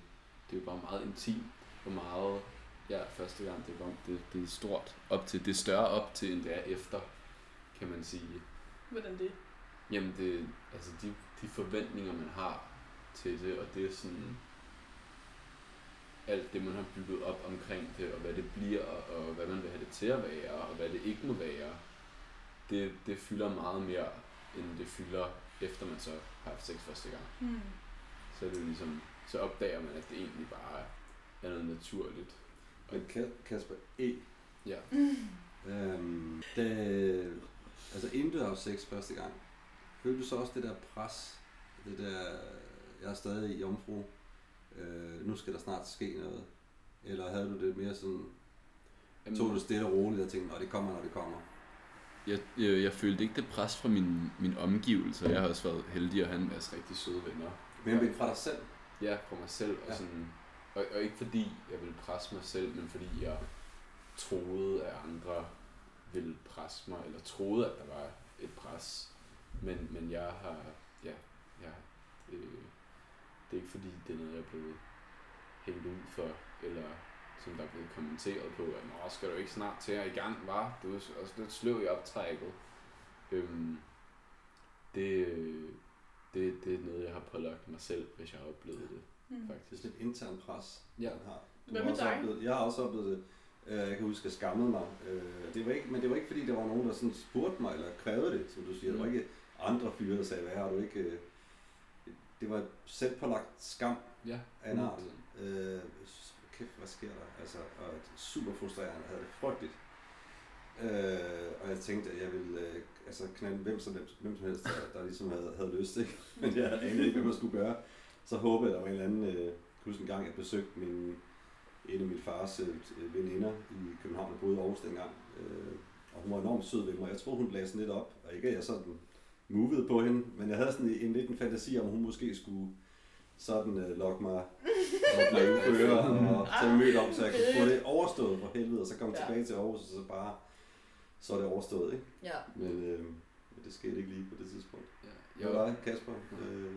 A: det er jo bare meget intimt, og meget, ja, første gang, det, var, det, det er stort op til, det er større op til, end det er efter, kan man sige.
B: hvordan det,
A: Jamen, det, altså de, de forventninger, man har til det, og det er sådan, alt det, man har bygget op omkring det, og hvad det bliver, og, og hvad man vil have det til at være, og hvad det ikke må være, det, det fylder meget mere, end det fylder, efter man så har haft sex første gang.
B: hmm.
A: Så er det ligesom, så opdager man, at det egentlig bare er noget naturligt.
D: Ka- Kasper E.
A: Ja.
D: Øhm, det, altså inden du har sex første gang, følte du så også det der pres, det der, jeg er stadig jomfru, øh, nu skal der snart ske noget, eller havde du det mere sådan,
A: Jamen,
D: tog du det stille og roligt og tænkte, det kommer, når det kommer?
A: jeg, jeg, jeg følte ikke det pres fra min, min omgivelser. Jeg har også været heldig at have en masse rigtig søde venner.
D: Men ja. fra dig selv?
A: Ja, fra mig selv. Og,
D: Ja.
A: sådan, og, og ikke fordi jeg ville presse mig selv, men fordi jeg troede, at andre ville presse mig, eller troede, at der var et pres. Men, men jeg har, ja, ja øh, det er ikke fordi, det er noget, jeg er blevet hængt ud for, eller som der er blevet kommenteret på, at nå, skal du ikke snart til at i gang, var Du er også lidt sløv i optrækket. Øhm, det, det, det er noget, jeg har pålagt mig selv, hvis jeg har oplevet det,
B: Mm.
D: Det er
A: faktisk.
D: sådan et intern pres,
A: Ja.
D: man har. Du
B: Hvad
D: har
B: med dig?
D: Oplevet, jeg har også oplevet det. Øh, Jeg kan huske, at jeg skammede mig. Øh, Det var ikke, men det var ikke, fordi der var nogen, der sådan spurgte mig, eller krævede det, som du siger. Der var
A: Mm.
D: ikke andre fyre, der sagde, hvad har du ikke... Det var selv pålagt skam
A: Ja,
D: af en art. Øh, kæft, hvad sker der? Altså, og super frustrerende. Jeg havde det frygteligt. Øh, og jeg tænkte, at jeg ville øh, altså, knalde hvem som, hvem som helst, der, der ligesom havde, havde lyst. Ikke? Men jeg anede ikke, hvad man skulle gøre. Så håbede jeg, at der var en eller anden... Øh, husker en gang, jeg besøgte min, en af min fars øh, veninder i København, der boede i Aarhus dengang. Øh, og hun var enormt sød ved mig. Jeg tror, hun lagde sådan lidt op. Og ikke, at jeg sådan movede på hende, men jeg havde sådan en, en lidt en fantasi om, hun måske skulle sådan øh, lokke mig, mig ind på øret og tage mødt om, så jeg kunne få det overstået for helvede, og så komme
B: Ja.
D: tilbage til Aarhus, og så bare, så er det overstået, ikke?
B: Ja.
D: Men, øh, men det skete ikke lige på det tidspunkt.
A: Ja,
D: Jeg var dig, Kasper. Øh,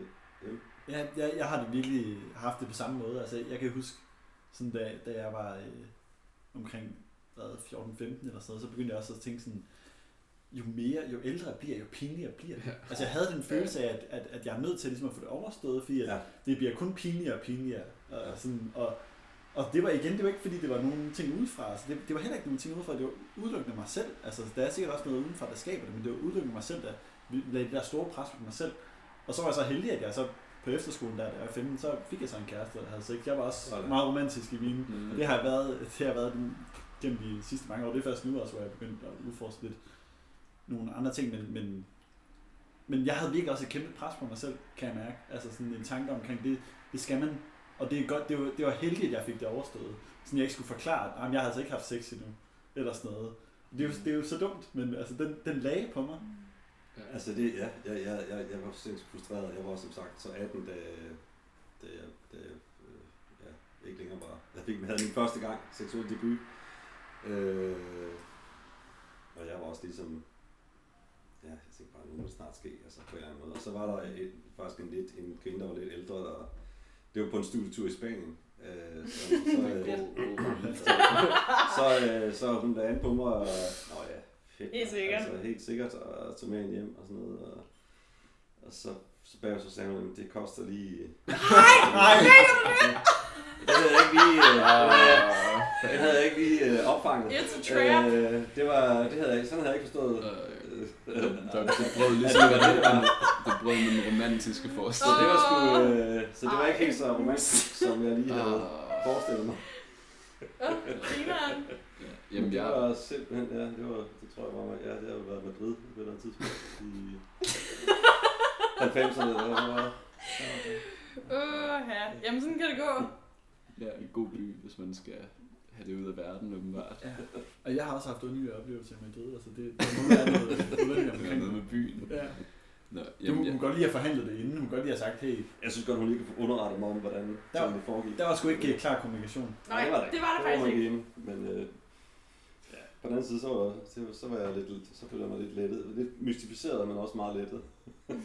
D: Em?
C: Ja, jeg, jeg har det virkelig haft det på samme måde. Altså, jeg kan huske, sådan da, da jeg var øh, omkring hvad, 14-15 eller sådan noget, så begyndte jeg også at tænke sådan, jo mere, jo ældre jeg bliver, jo pinligere bliver det.
A: Ja.
C: Altså jeg havde den følelse af, at, at, at jeg er nødt til ligesom at få det overstået, fordi
D: Ja.
C: det bliver kun pinligere og pinligere. Og, sådan, og, og det var igen, det var ikke fordi, det var nogle ting udefra. Altså, det, det var heller ikke nogle ting udefra, det var udelukkende mig selv. Altså, der er sikkert også noget udenfra, der skaber det, men det var udelukkende mig selv, der lagde det der store pres på mig selv. Og så var jeg så heldig, at jeg så på efterskolen, der, da jeg var 15, så fik jeg så en kæreste, der havde sex. Jeg var også
D: Sådan.
C: meget romantisk i mine.
A: mm,
C: Og det har jeg været, det har været den- gennem de sidste mange år. Det er først nu også, hvor jeg er begyndt at udforske lidt nogle andre ting, men, men, men jeg havde virkelig også et kæmpe pres på mig selv, kan jeg mærke. Altså sådan en tanke omkring det, det skal man. Og det, er godt, det, var, det var heldigt, at jeg fik det overstået. Sådan jeg ikke skulle forklare, at jeg har altså ikke haft sex endnu. Eller sådan noget. Det er jo, det er jo så dumt, men altså, den, den lagde på mig.
A: ja.
D: Altså det, ja, jeg, jeg, jeg, jeg var sindssygt frustreret. Jeg var som sagt så 18, da, da jeg, da jeg øh, ja, ikke længere var... Jeg fik, havde min første gang seksuel debut. Øh, og jeg var også ligesom... Ja, jeg tænkte bare, nu må det snart ske, altså på en eller anden måde. Og så var der et, faktisk en, lidt, en kvinde, der var lidt ældre, der... Det var på en studietur i Spanien. Øh, så, så, øh, så, øh, så hun lagde an på mig, og nå ja, fedt.
B: Helt sikkert.
D: Altså, helt sikkert, og tog med hende hjem og sådan noget. Og, og så, så bagefter så sagde hun, at det koster lige...
C: Nej!
D: Det havde jeg ikke lige, øh, det havde jeg- det ikke lige øh, opfanget.
B: It's a trap.
D: Øh, det var, det havde jeg, ikke- sådan havde jeg ikke forstået.
A: Øh,
D: Øh,
A: der, det brød ligesom med
D: det var-
A: den, det brød med den romantiske
D: så
A: forestilling.
D: det var sgu, øh, så det var ikke helt så romantisk, som jeg lige havde
A: Ah,
D: forestillet mig.
B: Åh, grineren.
A: ja. Jamen,
D: det
A: jeg,
D: var simpelthen, ja, det var, det tror jeg var, ja, det har været Madrid på et tidspunkt i 90'erne. eller hvad det var.
B: Åh, ja. Jamen, sådan kan det gå.
A: ja, en god by, hvis man skal have det ud af verden, åbenbart.
C: Ja. Og jeg har også haft underlige oplevelser i Madrid, altså det, det må være noget underligt
A: Det er
C: omkring.
A: noget med byen.
C: Ja.
A: Nå,
C: Du,
A: jamen,
C: hun
A: jeg,
C: kunne godt lige have forhandlet det inden. Hun kunne godt lige have sagt, hey,
D: Jeg synes godt, hun lige kunne få underrettet mig om, hvordan
C: Der-
D: tingene foregik.
C: der var sgu ikke øh, klar kommunikation.
B: Nej, det var det
D: det
B: faktisk
D: var
B: ikke.
D: ikke. Men øh, ja, på den anden side, så var, så, så var jeg lidt, så følte jeg mig lidt lettet. Lidt mystificeret, men også meget lettet.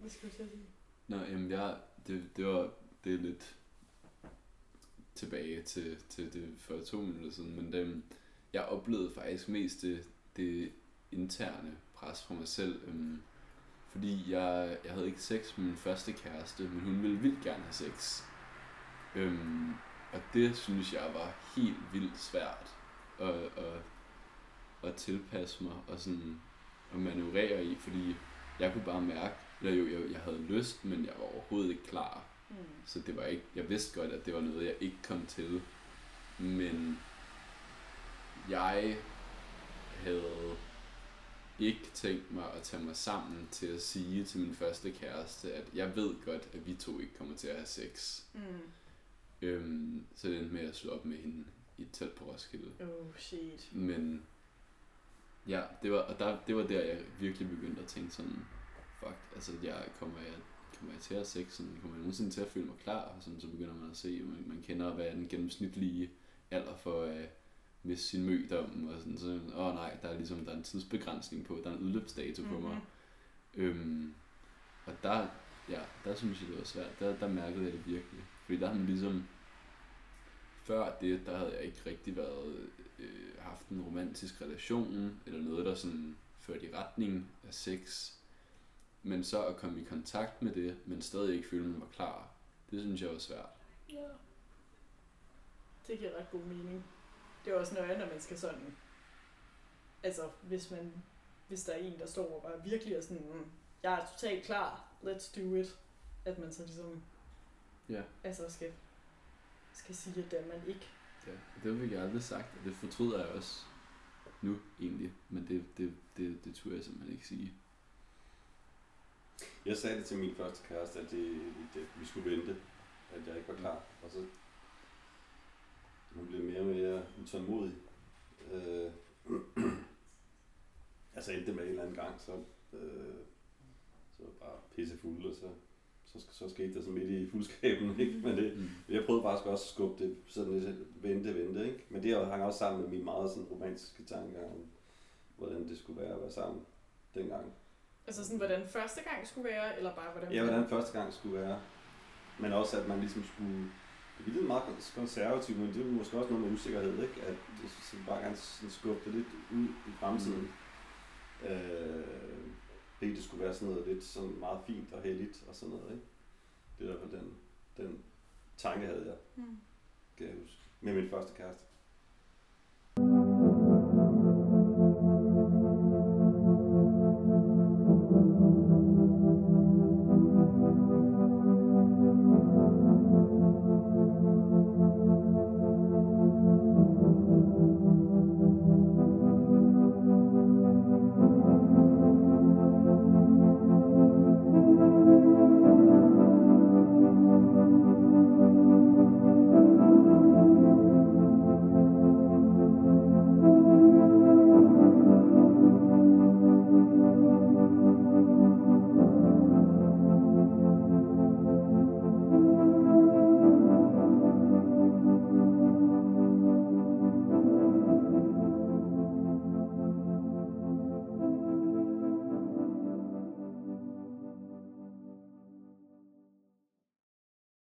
B: Hvad skal du sige?
A: Nå, jamen, jeg, det, det var det er lidt tilbage til, til det for to minutter siden, men det, jeg oplevede faktisk mest det, det interne pres fra mig selv, øhm, fordi jeg, jeg havde ikke sex med min første kæreste, men hun ville vildt gerne have sex. Øhm, og det synes jeg var helt vildt svært at, at, at tilpasse mig og sådan at manøvrere i, fordi jeg kunne bare mærke, eller jo, jeg, jeg havde lyst, men jeg var overhovedet ikke klar.
B: Mm.
A: Så det var ikke, jeg vidste godt, at det var noget, jeg ikke kom til. Men jeg havde ikke tænkt mig at tage mig sammen til at sige til min første kæreste, at jeg ved godt, at vi to ikke kommer til at have sex.
B: Mm.
A: Øhm, så det endte med at slå op med hende i et telt på Roskilde.
B: Oh, shit.
A: Men ja, det var, og der, det var der, jeg virkelig begyndte at tænke sådan, fuck, altså jeg kommer jeg, kommer jeg til at sex, sådan, kommer jeg nogensinde til at føle mig klar, og sådan, så begynder man at se, man, man kender, hvad er den gennemsnitlige alder for at miste sin mødom, og sådan, så, åh oh, nej, der er ligesom, der er en tidsbegrænsning på, der er en udløbsdato på mig,
B: Mhm.
A: Øhm, og der, ja, der synes jeg, det var svært. Der, der mærkede jeg det virkelig. Fordi der har man ligesom... Før det, der havde jeg ikke rigtig været, øh, haft en romantisk relation, eller noget, der sådan førte i retning af sex. Men så at komme i kontakt med det, men stadig ikke føle, man var klar, det synes jeg var svært.
B: Ja. Det giver ret god mening. Det er også nøje, når man skal sådan... Altså, hvis man... Hvis der er en, der står og bare virkelig er sådan... "Mm, Jeg er totalt klar. Let's do it. At man så ligesom...
A: Ja.
B: Altså skal... Skal sige, at det er man ikke.
A: Ja, det fik jeg aldrig sagt, og det fortryder jeg også nu egentlig. Men det, det, det, det turde jeg simpelthen ikke sige.
D: Jeg sagde det til min første kæreste, at det, det, vi skulle vente, at jeg ikke var klar. Og så hun blev mere og mere utålmodig. Øh, altså endte det med en eller anden gang, så, øh, så var bare pissefuld, og så, så, så skete der så midt i fuldskaben, ikke? Men det,
A: Mm.
D: jeg prøvede faktisk også at skubbe det sådan lidt vente, vente, ikke? Men det hang også sammen med min meget sådan romantiske tankegang om, hvordan det skulle være at være sammen dengang.
B: Altså sådan, hvordan første gang skulle være, eller bare hvordan...
D: Ja, hvordan første gang skulle være. Men også, at man ligesom skulle... Det er meget konservativt, men det er måske også noget med usikkerhed, ikke? At det så bare gerne sådan skubbe det lidt ud i fremtiden. Mm. Øh, fordi det skulle være sådan noget lidt sådan meget fint og heldigt og sådan noget, ikke? Det er i hvert fald den, den tanke havde jeg,
B: Mm.
D: kan jeg huske. Med min første kæreste.